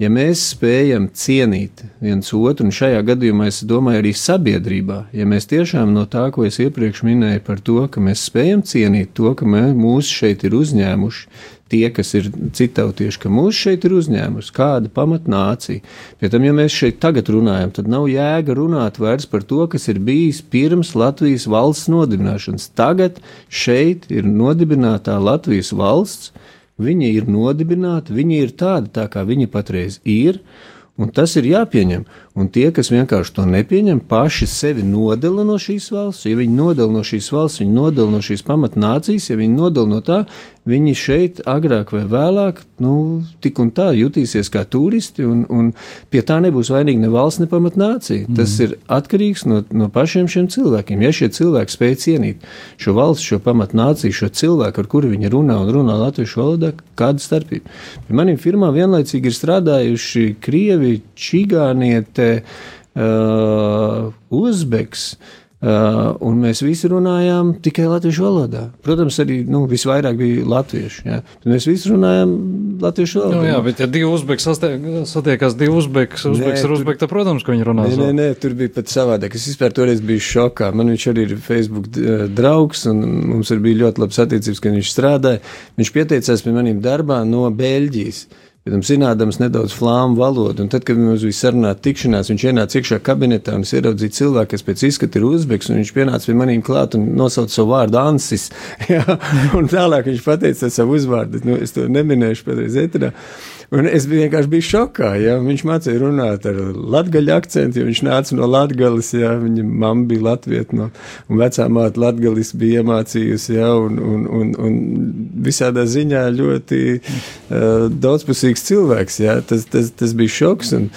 ja mēs spējam cienīt viens otru, un šajā gadījumā es domāju arī sabiedrībā, ja mēs tiešām no tā, ko es iepriekš minēju par to, ka mēs spējam cienīt to, ka mūs šeit ir uzņēmuši tie, kas ir citautieši, ka mūs šeit ir uzņēmusi kāda pamatnācija. Pie tam, ja mēs šeit tagad runājam, tad nav jēga runāt vairs par to, kas ir bijis pirms Latvijas valsts nodibināšanas. Tagad šeit ir nodibinātā Latvijas valsts, Viņi ir nodibināti, viņi ir tādi, tā kā viņi patreiz ir, un tas ir jāpieņem. Un tie, kas vienkārši to nepieņem, paši sevi nodala no šīs valsts. Ja viņi nodala no šīs valsts, viņi nodala no šīs pamatnācijas, ja viņi nodala no tā, viņi šeit agrāk vai vēlāk, nu, tik un tā jutīsies kā turisti, un, un pie tā nebūs vainīga ne valsts, ne pamatnācija. Mm. Tas ir atkarīgs no, no pašiem šiem cilvēkiem. Ja šie cilvēki spēj cienīt šo valsts, šo pamatnāciju, šo cilvēku, ar kuru viņi runā un runā latviešu valodā, kāda starpība? Pie maniem firmām vienlaicīgi ir strādājuši krievi, čigānieti, uh, uzbeks. Uh, un mēs visi runājām tikai latviešu valodā. Protams, arī nu, visvairāk bija latvieši. Ja? Tad mēs visi runājām latviešu valodā. Nu, jā, bet ja divi uzbeki satiekās, divi uzbeki, uzbeks ar uzbeku, tad, protams, ka viņi runā. Nē, nē, nē, tur bija pat savādāk. Es vispār toreiz biju šokā. Man viņš arī ir Facebook draugs, un mums arī bija ļoti labas attiecības, kad viņš strādāja. Viņš pieteicās pie maniem darbā no Beļģijas. Pēc tam zinādams nedaudz flāmu valodu, un tad, kad mums bija sarunāta tikšanās, viņš ienāca iekšā kabinetā un es ieraudzīju cilvēku, kas pēc izskata ir uzbeks, un viņš pienāca pie maniem klāt un nosauca savu vārdu Ansis. Jā, un tālāk viņš pateica savu uzvārdu, nu, es to neminēšu patreiz etrā. Un es vienkārši biju šokā, ja viņš mācīja runāt ar latgaļu akcentu, jo viņš nāca no Latgales, ja viņa mamma bija latvieta, no, un vecā māte latgalis bija iemācījusi, ja, un, un, un, un visādā ziņā ļoti uh, daudzpusīgs cilvēks, ja, tas, tas, tas bija šoks. Un,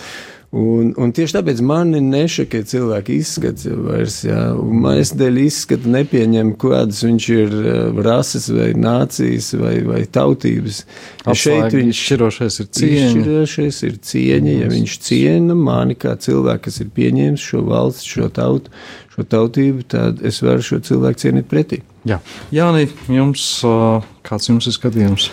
Un, un tieši tāpēc mani nešakē cilvēka izskats vairs. Jā. Man es dēļ izskata nepieņemu, kādas viņš ir uh, rases vai nācijas vai, vai tautības. Ja šeit viņš šķirošais ir cieņa. Šķirošais ir cieņa, ja viņš ciena mani kā cilvēku, kas ir pieņēmis šo valsts, šo tautu, šo tautību, tad es varu šo cilvēku cienīt pretī. Jā, Jāni, jums, kāds jums ir skatījums?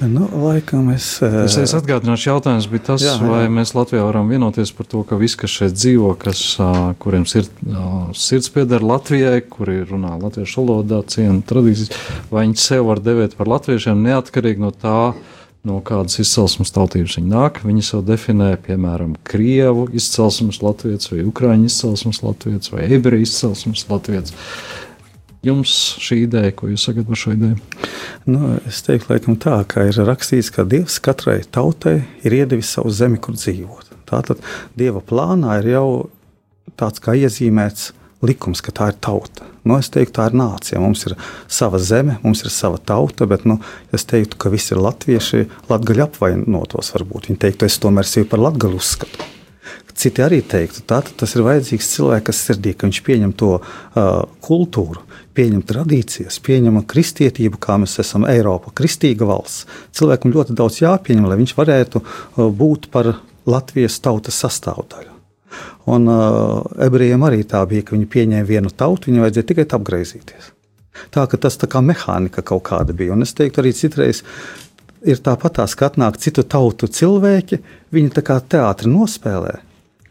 Nu, laikam es. Es, es atgādināšu, jautājums bija tas, jā, jā. vai mēs Latvijā varam vienoties par to, ka visi, kas šeit dzīvo, kas, kuriem sird, sirds pieder Latvijai, kuri runā latviešu valodā, cienu tradīcijas, vai viņi sev var devēt par latviešiem neatkarīgi no tā, no kādas izcelsmes tautības viņi nāk. Viņi sev definē, piemēram, krievu izcelsmes latviečs, vai ukrāņu izcelsmes latviečs, vai ebreju izcelsmes latviečs. Jums šī ideja, ko jūs sakat par šo ideju? Nu, es teiktu, laikam tā, ka ir rakstīts, ka Dievs katrai tautai ir iedevis savu zemi, kur dzīvot. Tātad Dieva plānā ir jau tāds kā iezīmēts likums, ka tā ir tauta. Nu, es teiktu, tā ir nācija. Mums ir sava zeme, mums ir sava tauta, bet nu, es teiktu, ka visi ir latvieši, latgaļi apvainotos varbūt. Viņi teiktu, es tomēr sevi par latgaļu uzskatu. Citi arī teiktu, ka tas ir vajadzīgs cilvēks, kas sirdī, ka viņš pieņem to uh, kultūru, pieņem tradīcijas, pieņem kristietību, kā mēs esam Eiropa, kristīga valsts. Cilvēkam ļoti daudz jāpieņem, lai viņš varētu uh, būt par Latvijas tautas sastāvdaļu. Un uh, ebrejiem arī tā bija, ka viņi pieņēma vienu tautu, viņai vajadzēja tikai apgaizīties. Tā ka tas tā kā mehānika kaut kāda bija. Un es teiktu, arī citreiz ir tāpat tās, ka atnāk citu tautu cilvēki, viņi tā kā teātri nospēlē,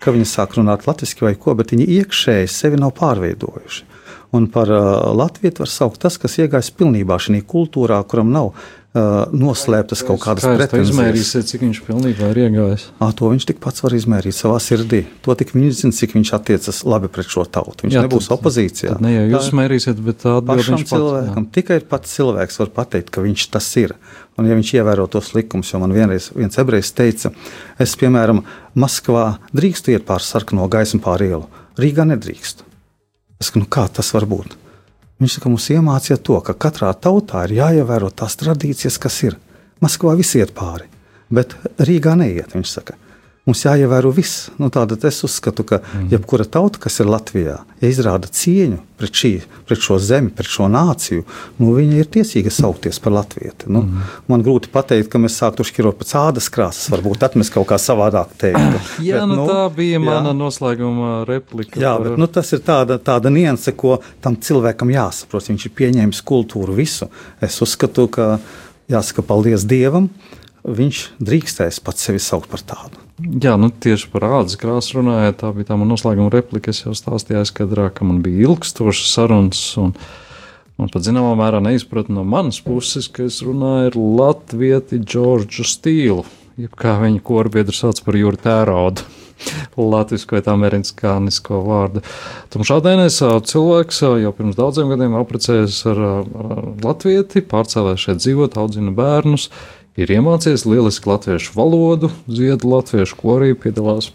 ka viņi sāk runāt latviešu vai ko, bet viņi iekšēji sevi nav pārveidojuši. Un par Latviju var saukt tas, kas iegājis pilnībā šajā kultūrā, kuram nav noslēptas kaut kādas pretenzijas. Izmērīsiet, cik viņš pilnībā ir iegājis. À, to viņš tik pats var izmērīt savā sirdī. To tik viņš zina, cik viņš attiecas labi pret šo tautu. Viņš jā, nebūs tad, opozīcijā. Tad ne jau jūs mērīsiet, bet tā pašam cilvēkam. Pats, tikai pats cilvēks var pateikt, ka viņš tas ir. Un, ja viņš ievēro tos likumus, jo man vienreiz viens ebrejs teica, es, piemēram, Maskavā drīkstu iet pāri sarkano gaismu pāri ielu, Rīgā nedrīkstu. Es saku, nu kā tas var būt? Viņš saka, mums iemācīja to, ka katrā tautā ir jāievēro tās tradīcijas, kas ir. Maskavā viss iet pāri, bet Rīgā neiet. Viņš saka, mums jāievēro viss. Nu, Tātad es uzskatu, ka mm. jebkura tauta, kas ir Latvijā, ja izrāda cieņu pret, šī, pret šo zemi, pret šo nāciju, nu, viņa ir tiesīga saukties par latvieti. Nu, mm. Man grūti pateikt, ka mēs sāktu šķirot pēc ādas krāsas, varbūt tad mēs kaut kā savādāk teiktu. jā, bet, nu, tā bija mana jā. noslēguma replika. Jā, par... bet nu, tas ir tāda, tāda nianse, ko tam cilvēkam jāsaprot. Viņš ir pieņēmis kultūru visu. Es uzskatu, ka jāsaka paldies Dievam, viņš drīkstēs pats sevi saukt par tādu. Jā, nu tieši par ādas krāsu runājot, tā bija tā mana noslēguma replika. Es jau stāstīju aizkadrā, ka man bija ilgstošas sarunas. Un, un pat zināmā mērā neizpratu no manas puses, ka es runāju ar latvieti Džordžu Stīlu, jeb kā viņa korbiedru sauc par Jūri Tēraudu. Latvijas vai tā amerikānisko vārdu. Tumšādainais cilvēks jau pirms daudziem gadiem apprecējies ar, ar latvieti, pārcēlēs šeit dzīvot, audzina bērnus ir iemācījies lieliski latviešu valodu, dziedā latviešu korī, piedalās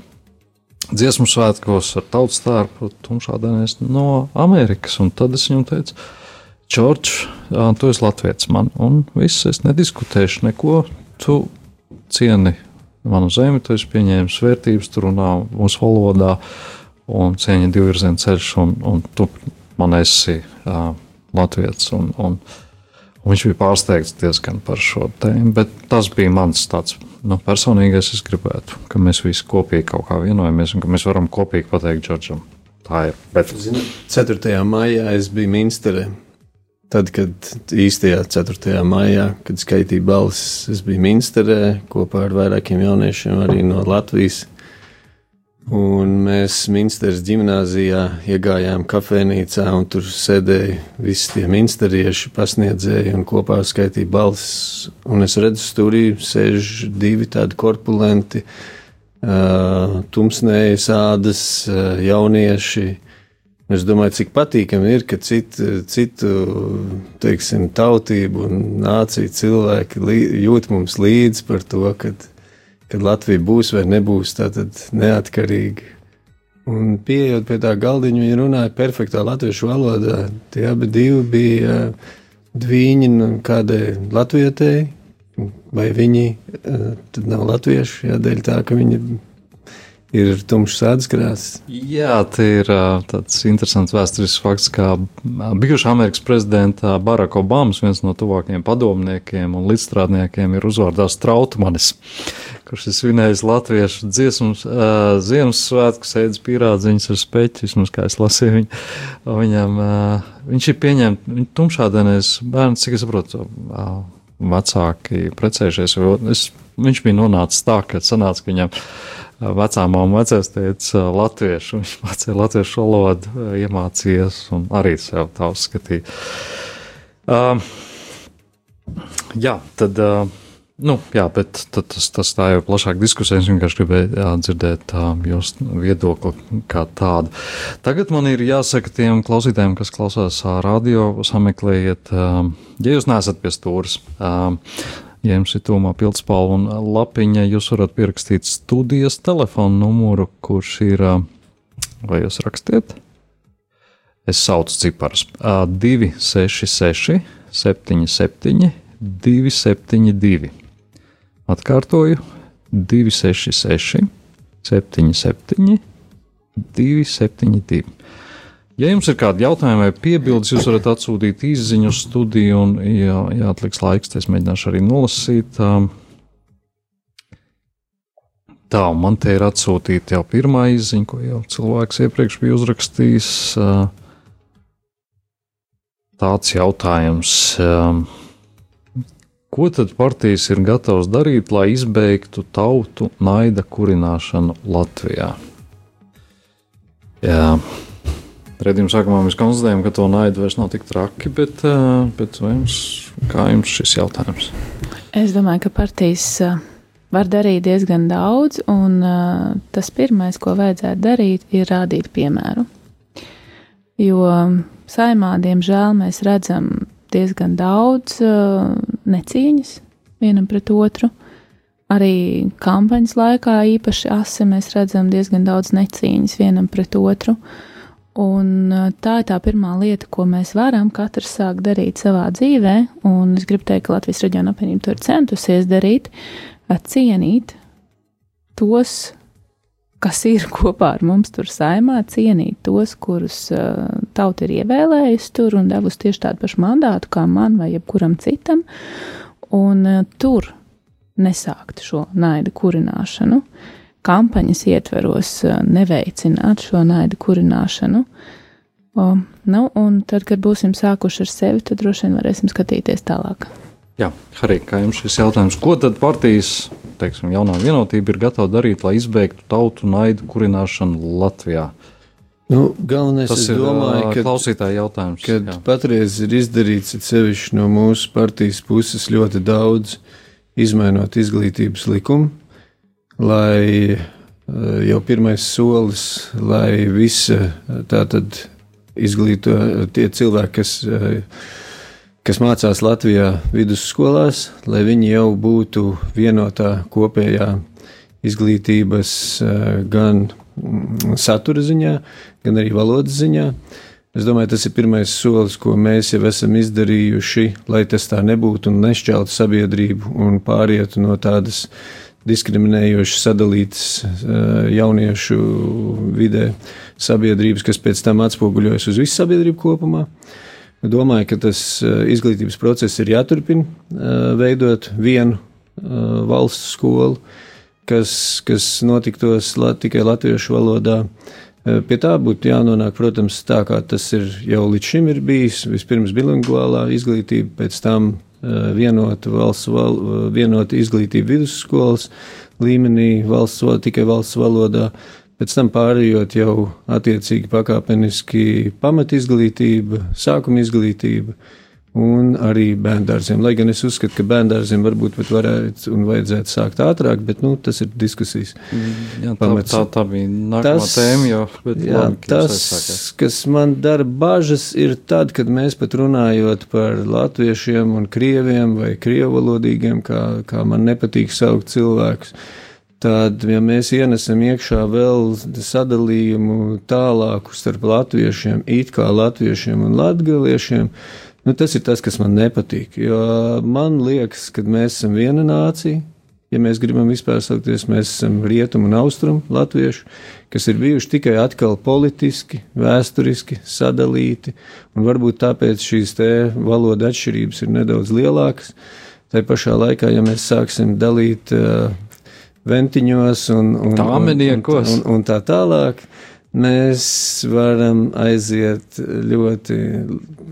dziesmu svētkos ar tautas tērpu, tumšādēnēs no Amerikas. Un tad es viņam teicu, Čorč, tu esi latviečs man, un viss, es nediskutēšu neko, tu cieni manu zemi, tu esi pieņēmis vērtības, tu runā mūsu valodā, un cieņa divvirziena ceļš, un, un tu man esi uh, latviečs. Un, un, uh, Viņš bija pārsteigts diezgan par šo tēmu, bet tas bija mans tāds nu, personīgais. Es gribētu, ka mēs visi kopīgi kaut kā vienojamies un ka mēs varam kopīgi pateikt Džordžam. Tā ir. Bet... 4. maijā es biju Minsterē. Tad, kad īstajā 4. maijā, kad skaitīja balsis, es biju Minsterē kopā ar vairākiem jauniešiem arī no Latvijas. Un mēs Minsteras gimnājā iegājām kafejnīcā, un tur sēdēja visi tie minsterieši, pasniedzēji, un kopā skaitīja balsis. Un es redzu, tur sēž divi tādi korpulenti, uh, tumsnējas ādas, uh, jaunieši. Es domāju, cik patīkami ir, ka citu, citu teiksim, tautību un nāciju cilvēki jūt mums līdzi par to, ka kad Latvija būs vai nebūs neatkarīga. Un pieejot pie tā galdiņa, viņi runāja perfektā latviešu valodā. Tie abi bija dviņi no kādai latvietēji, vai viņi tad nav latvieši, jā, dēļ tā, ka viņi ir tumšs sēdes krāsas. Jā, tā ir tāds interesants vēsturisks fakts, ka bijušā Amerikas prezidenta Baraka Obamas viens no tuvākajiem padomniekiem un līdzstrādniekiem ir uzvārdās Trautmanis kurš ir svinējis latviešu dziesmu, uh, Ziemassvētku sēdes pīrādziņas ar speķi, vismaz kā es lasīju viņu. Viņam, uh, viņš ir pieņemts, viņa tumšādienais bērns, cik es saprotu, uh, vecāki precējušies. Es, viņš bija nonācis tā, ka sanāca, ka viņam vecā māma vecais teica latviešu, viņš mācīja latviešu valodu, iemācījies un arī sev tā uzskatīja. Uh, jā, tad. Uh, Nu, jā, bet tas, tas tā jau ir plašāk diskusija. Es vienkārši gribēju jā, dzirdēt jūsu viedokli kā tādu. Tagad man ir jāsaka tiem klausītājiem, kas klausās radio, sameklējiet, ja jūs neesat pie stūres. Ja jums ir tūmā pildspalva un lapiņa, jūs varat pierakstīt studijas telefonu numuru, kurš ir, vai jūs rakstiet? Es saucu ciparus 266, 77, 272. Atkārtoju 266, 77, 272. Ja jums ir kādi jautājumi vai piebildes, jūs varat atsūtīt īsiņu uz studiju, un, ja, ja atliks laiks, es mēģināšu arī nolasīt. Tā, man te ir atsūtīta jau pirmā izziņa, ko jau cilvēks iepriekš bija uzrakstījis. Tāds jautājums. Ko tad partijas ir gatavas darīt, lai izbeigtu tautu naida kurināšanu Latvijā? Jā. Redzījuma sākumā mēs konstatējām, ka to naidu vairs nav tik traki, bet, bet jums, kā jums šis jautājums? Es domāju, ka partijas var darīt diezgan daudz, un tas pirmais, ko vajadzētu darīt, ir rādīt piemēru. Jo saimā, diemžēl, mēs redzam diezgan daudz necīņas vienam pret otru. Arī kampaņas laikā īpaši asi mēs redzam diezgan daudz necīņas vienam pret otru. Un uh, tā ir tā pirmā lieta, ko mēs varam katrs sākt darīt savā dzīvē, un es gribu teikt, ka Latvijas reģiona apvienība to ir centusies darīt, cienīt tos kas ir kopā ar mums tur saimā, cienīt tos, kurus uh, tauta ir ievēlējusi tur un devusi tieši tādu pašu mandātu kā man vai jebkuram citam, un uh, tur nesākt šo naida kurināšanu, kampaņas ietveros uh, neveicināt šo naida kurināšanu. O, nu, un tad, kad būsim sākuši ar sevi, tad droši vien varēsim skatīties tālāk. Jā, Harī, kā jums šis jautājums? Ko tad partijas teiksim, jaunā vienotība ir gatava darīt, lai izbeigtu tautu naidu kurināšanu Latvijā? Nu, galvenais Tas ir domāju, ka, klausītāja jautājums. Kad jā. patreiz ir izdarīts sevišķi no mūsu partijas puses ļoti daudz, izmainot izglītības likumu, lai jau pirmais solis, lai visa tā tad izglīto tie cilvēki, kas kas mācās Latvijā vidusskolās, lai viņi jau būtu vienotā kopējā izglītības eh, gan mm, satura ziņā, gan arī valodas ziņā. Es domāju, tas ir pirmais solis, ko mēs jau esam izdarījuši, lai tas tā nebūtu un nešķeltu sabiedrību un pārietu no tādas diskriminējošas, sadalītas eh, jauniešu vidē sabiedrības, kas pēc tam atspoguļojas uz visu sabiedrību kopumā. Uh, Domāju, ka tas eh, izglītības process ir jāturpina, eh, veidot vienu eh, valsts skolu, kas, kas notiktos tikai latviešu valodā. Pie tā būtu jānonāk, protams, tā kā tas ir jau līdz šim ir bijis. Vispirms bilingvālā izglītība, pēc tam vienota valsts, val, vienota izglītība vidusskolas līmenī, valsts, tikai valsts valodā pēc tam pārējot jau attiecīgi pakāpeniski pamatizglītība, sākuma izglītība un arī bērndārziem. Lai gan es uzskatu, ka bērndārziem varbūt pat varētu un vajadzētu sākt ātrāk, bet nu, tas ir diskusijas. Jā, tā, tā, tā bija nākamā tas, tēma, jo jā, labi, tas, kas man dara bažas, ir tad, kad mēs pat runājot par latviešiem un krieviem vai krievalodīgiem, kā, kā man nepatīk saukt cilvēkus Tad, ja mēs ienesam iekšā vēl sadalījumu tālāku starp latviešiem, it kā latviešiem un latgaliešiem, nu, tas ir tas, kas man nepatīk. Jo man liekas, ka mēs esam viena nācija. Ja mēs gribam vispār saukties, mēs esam rietumu un austrumu latvieši, kas ir bijuši tikai atkal politiski, vēsturiski sadalīti, un varbūt tāpēc šīs te valoda atšķirības ir nedaudz lielākas. Tā pašā laikā, ja mēs sāksim dalīt uh, ventiņos un, un, un, un, un, un tā tālāk. Mēs varam aiziet ļoti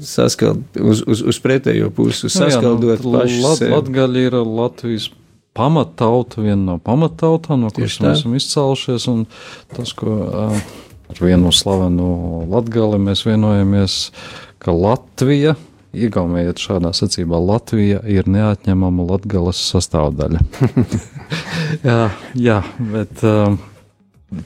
saskald, uz, uz, uz pretējo pusi, saskaldot nu, jā, nu, pašu lat, sevi. Latgaļa ir Latvijas pamattauta, viena no pamattautām, no kuras mēs esam izcēlušies, un tas, ko ar vienu slavenu latgali mēs vienojamies, ka Latvija Iegaumējiet šādā secībā, Latvija ir neatņemama latgales sastāvdaļa. jā, jā, bet uh,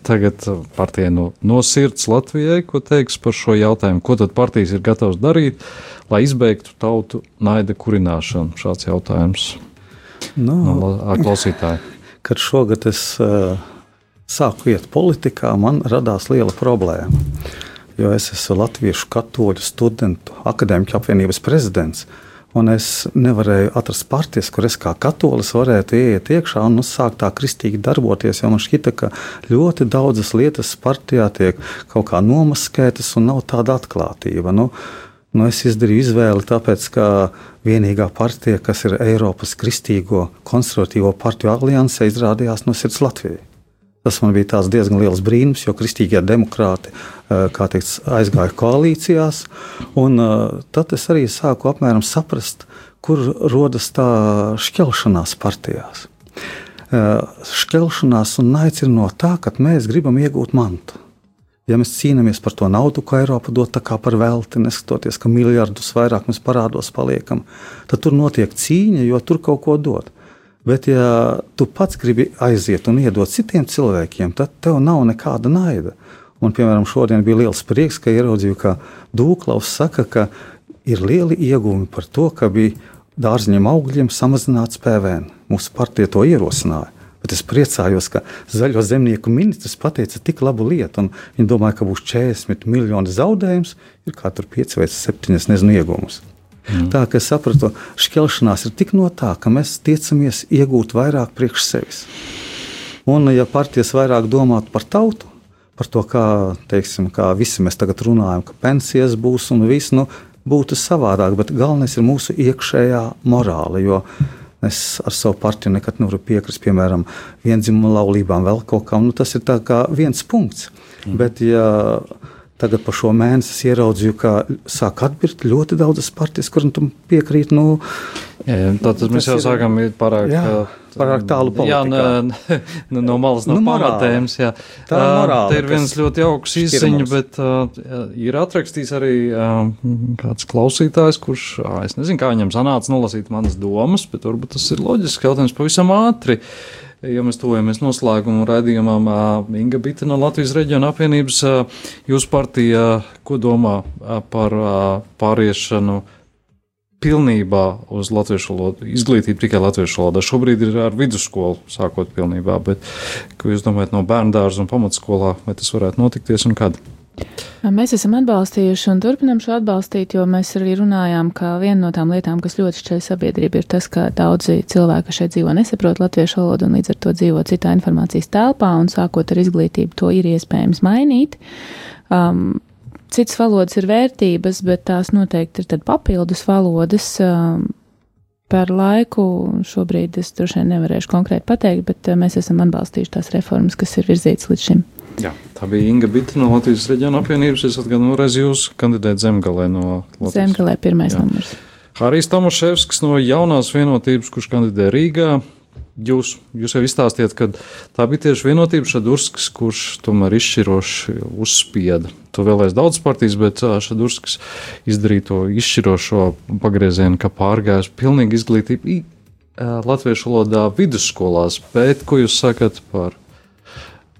tagad partija no, no sirds Latvijai, ko teiks par šo jautājumu, ko tad partijas ir gatavs darīt, lai izbeigtu tautu naida kurināšanu? Šāds jautājums no, no klausītāja. Kad šogad es uh, sāku iet politikā, man radās liela problēma jo es esmu Latviešu katoļu studentu akadēmiķu apvienības prezidents. Un es nevarēju atrast partijas, kur es kā katolis varētu ieiet iekšā un uzsākt tā kristīgi darboties. Man šķita, ka ļoti daudzas lietas partijā tiek kaut kā nomaskētas un nav tāda atklātība. Nu, nu es izdarīju izvēli, tāpēc ka vienīgā partija, kas ir Eiropas Kristīgo konservatīvo partiju alianse, izrādījās no sirds Latvijai. Tas man bija diezgan liels brīnums, jo kristīgie demokrāti eh, teikt, aizgāja koalīcijās. Uh, tad es arī sāku apmēram saprast, kur rodas tā šķelšanās partijās. Uh, šķelšanās un naids ir no tā, ka mēs gribam iegūt mantu. Ja mēs cīnāmies par to naudu, ko Eiropa dod par velti, neskatoties, ka miljardus vairāk mēs parādos paliekam, tad tur notiek cīņa, jo tur kaut ko dod. Bet, ja tu pats gribi aiziet un iedot citiem cilvēkiem, tad tev nav nekāda naida. Un, piemēram, šodien bija liels prieks, ka ieraudzīju, ka Dūklaus saka, ka ir lieli iegūmi par to, ka bija dārziņiem augļiem samazināts PVN. Mūsu partija to ierosināja. Bet es priecājos, ka zaļo zemnieku ministrs pateica tik labu lietu. Viņi domāja, ka būs 40 miljoni zaudējums, ir tur 5 vai 7 nezinu iegūmus. Mm. Tā kā es sapratu, šķelšanās ir tik no tā, ka mēs tiecamies iegūt vairāk priekš sevis. Un, ja partijas vairāk domātu par tautu, par to, kā, teiksim, kā visi mēs tagad runājam, ka pensijas būs un viss nu, būtu savādāk, bet galvenais ir mūsu iekšējā morāla. Es ar savu partiju nekad nevaru piekrist, piemēram, vienzimuma laulībām, vēl kaut kam. Nu, tas ir viens punkts. Mm. Bet, ja Tagad par šo mēnesi ieraudzīju, ka sāk atbirkt ļoti daudzas partijas, kurām tam piekrīt. Nu, jā, tātad mēs jau ir, sākam iet pārāk, jā, pārāk tālu politikā. Jā, ne, no malas no nu, pamatējums. Jā. Tā ir morāla. Te ir viens ļoti jauks izziņa, bet uh, ir atrakstījis arī uh, kāds klausītājs, kurš, uh, es nezinu, kā viņam sanāca nolasīt manas domas, bet varbūt tas ir loģiski jautājums pavisam ātri. Uh, ja mēs tuvojamies noslēgumu raidījumam, Inga Bita no Latvijas reģiona apvienības, jūsu partija, ko domā par pāriešanu pilnībā uz latviešu valodu, izglītību tikai latviešu valodā. Šobrīd ir ar vidusskolu sākot pilnībā, bet ko jūs domājat no bērndārza un pamatskolā, vai tas varētu notikties un kad? Mēs esam atbalstījuši un turpinām šo atbalstīt, jo mēs arī runājām, ka viena no tām lietām, kas ļoti šķēl sabiedrību, ir tas, ka daudzi cilvēki šeit dzīvo nesaprot latviešu valodu un līdz ar to dzīvo citā informācijas telpā un sākot ar izglītību to ir iespējams mainīt. Um, Citas valodas ir vērtības, bet tās noteikti ir papildus valodas. Um, par laiku šobrīd es droši vien nevarēšu konkrēti pateikt, bet uh, mēs esam atbalstījuši tās reformas, kas ir virzītas līdz šim. Jā, tā bija Inga Bita no Latvijas reģiona apvienības. Es atgādinu, reiz jūs kandidējat Zemgalē no Latvijas. Zemgalē pirmais Jā. numurs. Harijs Tomaševskis no jaunās vienotības, kurš kandidē Rīgā. Jūs, jūs jau izstāstījāt, ka tā bija tieši vienotība Šadurskis, kurš tomēr izšķiroši uzspieda. To vēlēs daudz partijas, bet Šadurskis izdarīja to izšķirošo pagriezienu, ka pārgājis pilnīgi izglītību latviešu valodā vidusskolās. Bet ko jūs sakat par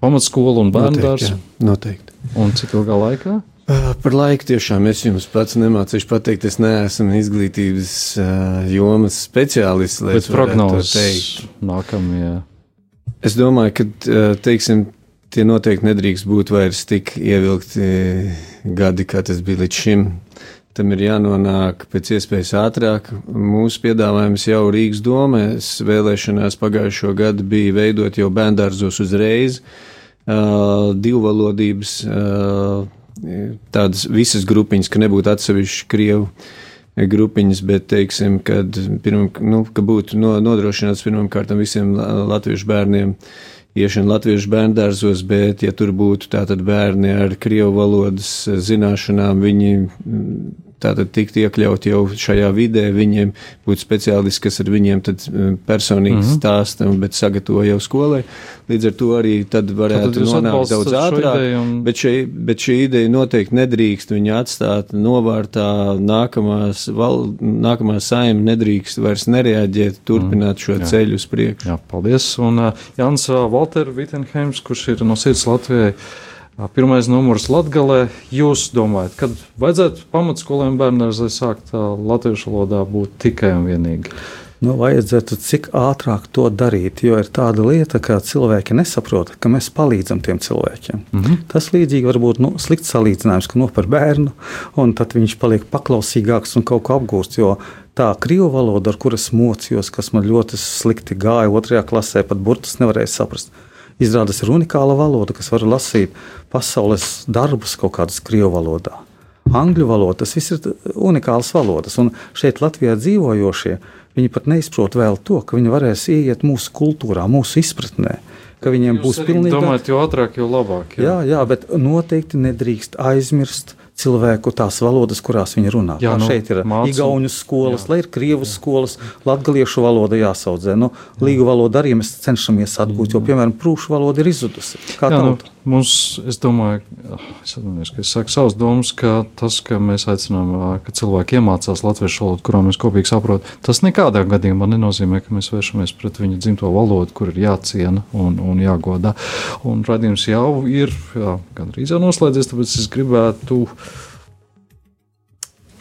pamatskolu un bērnu dārzu? Noteikti. Un cik ilgā laikā? Par laiku tiešām es jums pats nemācīšu pateikt, es neesmu izglītības jomas speciālists. Bet prognozes nākamajā. Es domāju, ka, teiksim, tie noteikti nedrīkst būt vairs tik ievilkti gadi, kā tas bija līdz šim. Tam ir jānonāk pēc iespējas ātrāk. Mūsu piedāvājums jau Rīgas domēs vēlēšanās pagājušo gadu bija veidot jau bērndārzos uzreiz uh, divvalodības, uh, tādas visas grupiņas, ka nebūtu atsevišķi Krievu grupiņas, bet, teiksim, kad, pirmam, nu, ka būtu no, nodrošināts pirmkārt visiem latviešu bērniem iešana latviešu bērndārzos, bet, ja tur būtu tātad bērni ar krievu valodas zināšanām, viņi tātad tikt iekļaut jau šajā vidē, viņiem būtu speciālisti, kas ar viņiem tad personīgi mm -hmm. stāsta, bet sagatavo jau skolai. Līdz ar to arī tad varētu tad nonākt daudz ātrāk. Un... Bet, šī, bet šī ideja noteikti nedrīkst viņu atstāt novārtā. Nākamās, val, nākamā saima nedrīkst vairs nereaģēt, turpināt šo mm, ceļu uz priekšu. Jā, paldies. Un uh, Jans uh, Walter Vitsenheims, kurš ir no sirds Latvijai. Pirmais numurs Latvijā. Jūs domājat, kad vajadzētu pamatskolēm bērniem sākt latviešu valodā būt tikai un vienīgi? Nu, vajadzētu cik ātrāk to darīt, jo ir tāda lieta, ka cilvēki nesaprot, ka mēs palīdzam tiem cilvēkiem. Mm -hmm. Tas līdzīgi var būt nu, slikts salīdzinājums, ka no par bērnu, un tad viņš paliek paklausīgāks un kaut ko apgūst. Tā krievu valoda, ar kuras mocījos, kas man ļoti slikti gāja otrajā klasē, pat burtus nevarēja saprast. Izrādās ir unikāla valoda, kas var lasīt pasaules darbus kaut kādas krievu valodā. Angļu valoda, tas viss ir unikāls valodas, un šeit Latvijā dzīvojošie, viņi pat neizprot vēl to, ka viņi varēs ieiet mūsu kultūrā, mūsu izpratnē ka viņiem Jūs būs pilnīgi. Domājat, jo ātrāk, jo labāk. Jā. jā, jā, bet noteikti nedrīkst aizmirst cilvēku tās valodas, kurās viņi runā. Jā, nu, šeit ir mācu. igauņu skolas, jā. lai ir krievu skolas, latviešu valoda jāsaudzē. Nu, līgu valodu arī mēs cenšamies atgūt, jo, piemēram, prūšu valoda ir izzudusi. Kā jā, tauta? Nu, mums, es domāju, es atceros, ka es saku savus domas, ka tas, ka mēs aicinām, ka cilvēki iemācās latviešu valodu, kurā mēs kopīgi saprotam, tas nekādā gadījumā nenozīmē, ka mēs vēršamies pret viņu dzimto valodu, kur ir jāciena un, un jāgodā. Un radījums jau ir jā, gandrīz jau noslēdzies, tāpēc es gribētu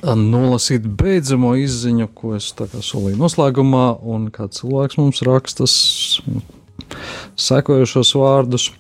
nolasīt beidzamo izziņu, ko es solīju noslēgumā, un kāds cilvēks mums raksta sekojošos vārdus.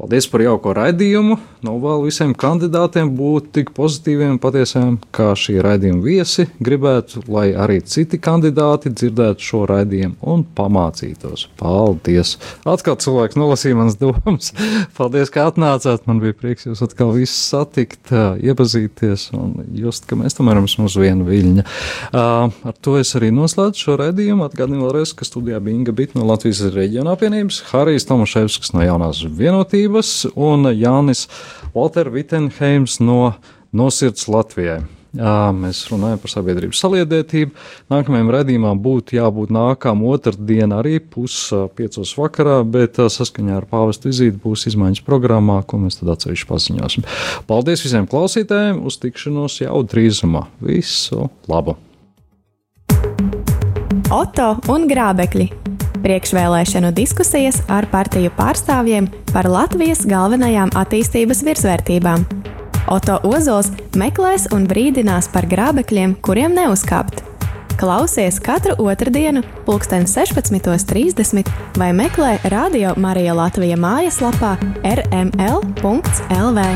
Paldies par jauko raidījumu. Novēlu visiem kandidātiem būt tik pozitīviem un patiesiem, kā šī raidījuma viesi. Gribētu, lai arī citi kandidāti dzirdētu šo raidījumu un pamācītos. Paldies! Atkal cilvēks nolasīja manas domas. Paldies, ka atnācāt. Man bija prieks jūs atkal visus satikt, iepazīties un just, ka mēs tomēr esam uz vienu viļņa. Ar to es arī noslēdzu šo raidījumu. Atgādinu vēlreiz, ka studijā bija Inga Bit no Latvijas reģiona apvienības, Harijs Tomaševskis no jaunās vienotības vērtības, un Jānis Walter Vitsenheims no Nosirds Latvijai. Jā, mēs runājam par sabiedrības saliedētību. Nākamajam redzējumam būtu jābūt nākamā otrdiena, arī puspiecos vakarā, bet saskaņā ar pāvestu vizīti būs izmaiņas programmā, ko mēs tad atsevišķi paziņosim. Paldies visiem klausītājiem! Uz tikšanos jau drīzumā! Visu labu! Oto un grābekļi! Priekšvēlēšanu diskusijas ar partiju pārstāvjiem par Latvijas galvenajām attīstības virsvērtībām. Oto Ozols meklēs un brīdinās par grābekļiem, kuriem neuzkāpt. Klausies katru otrdienu, pulksten 16.30 vai meklē Radio Marija Latvija mājaslapā rml.lv.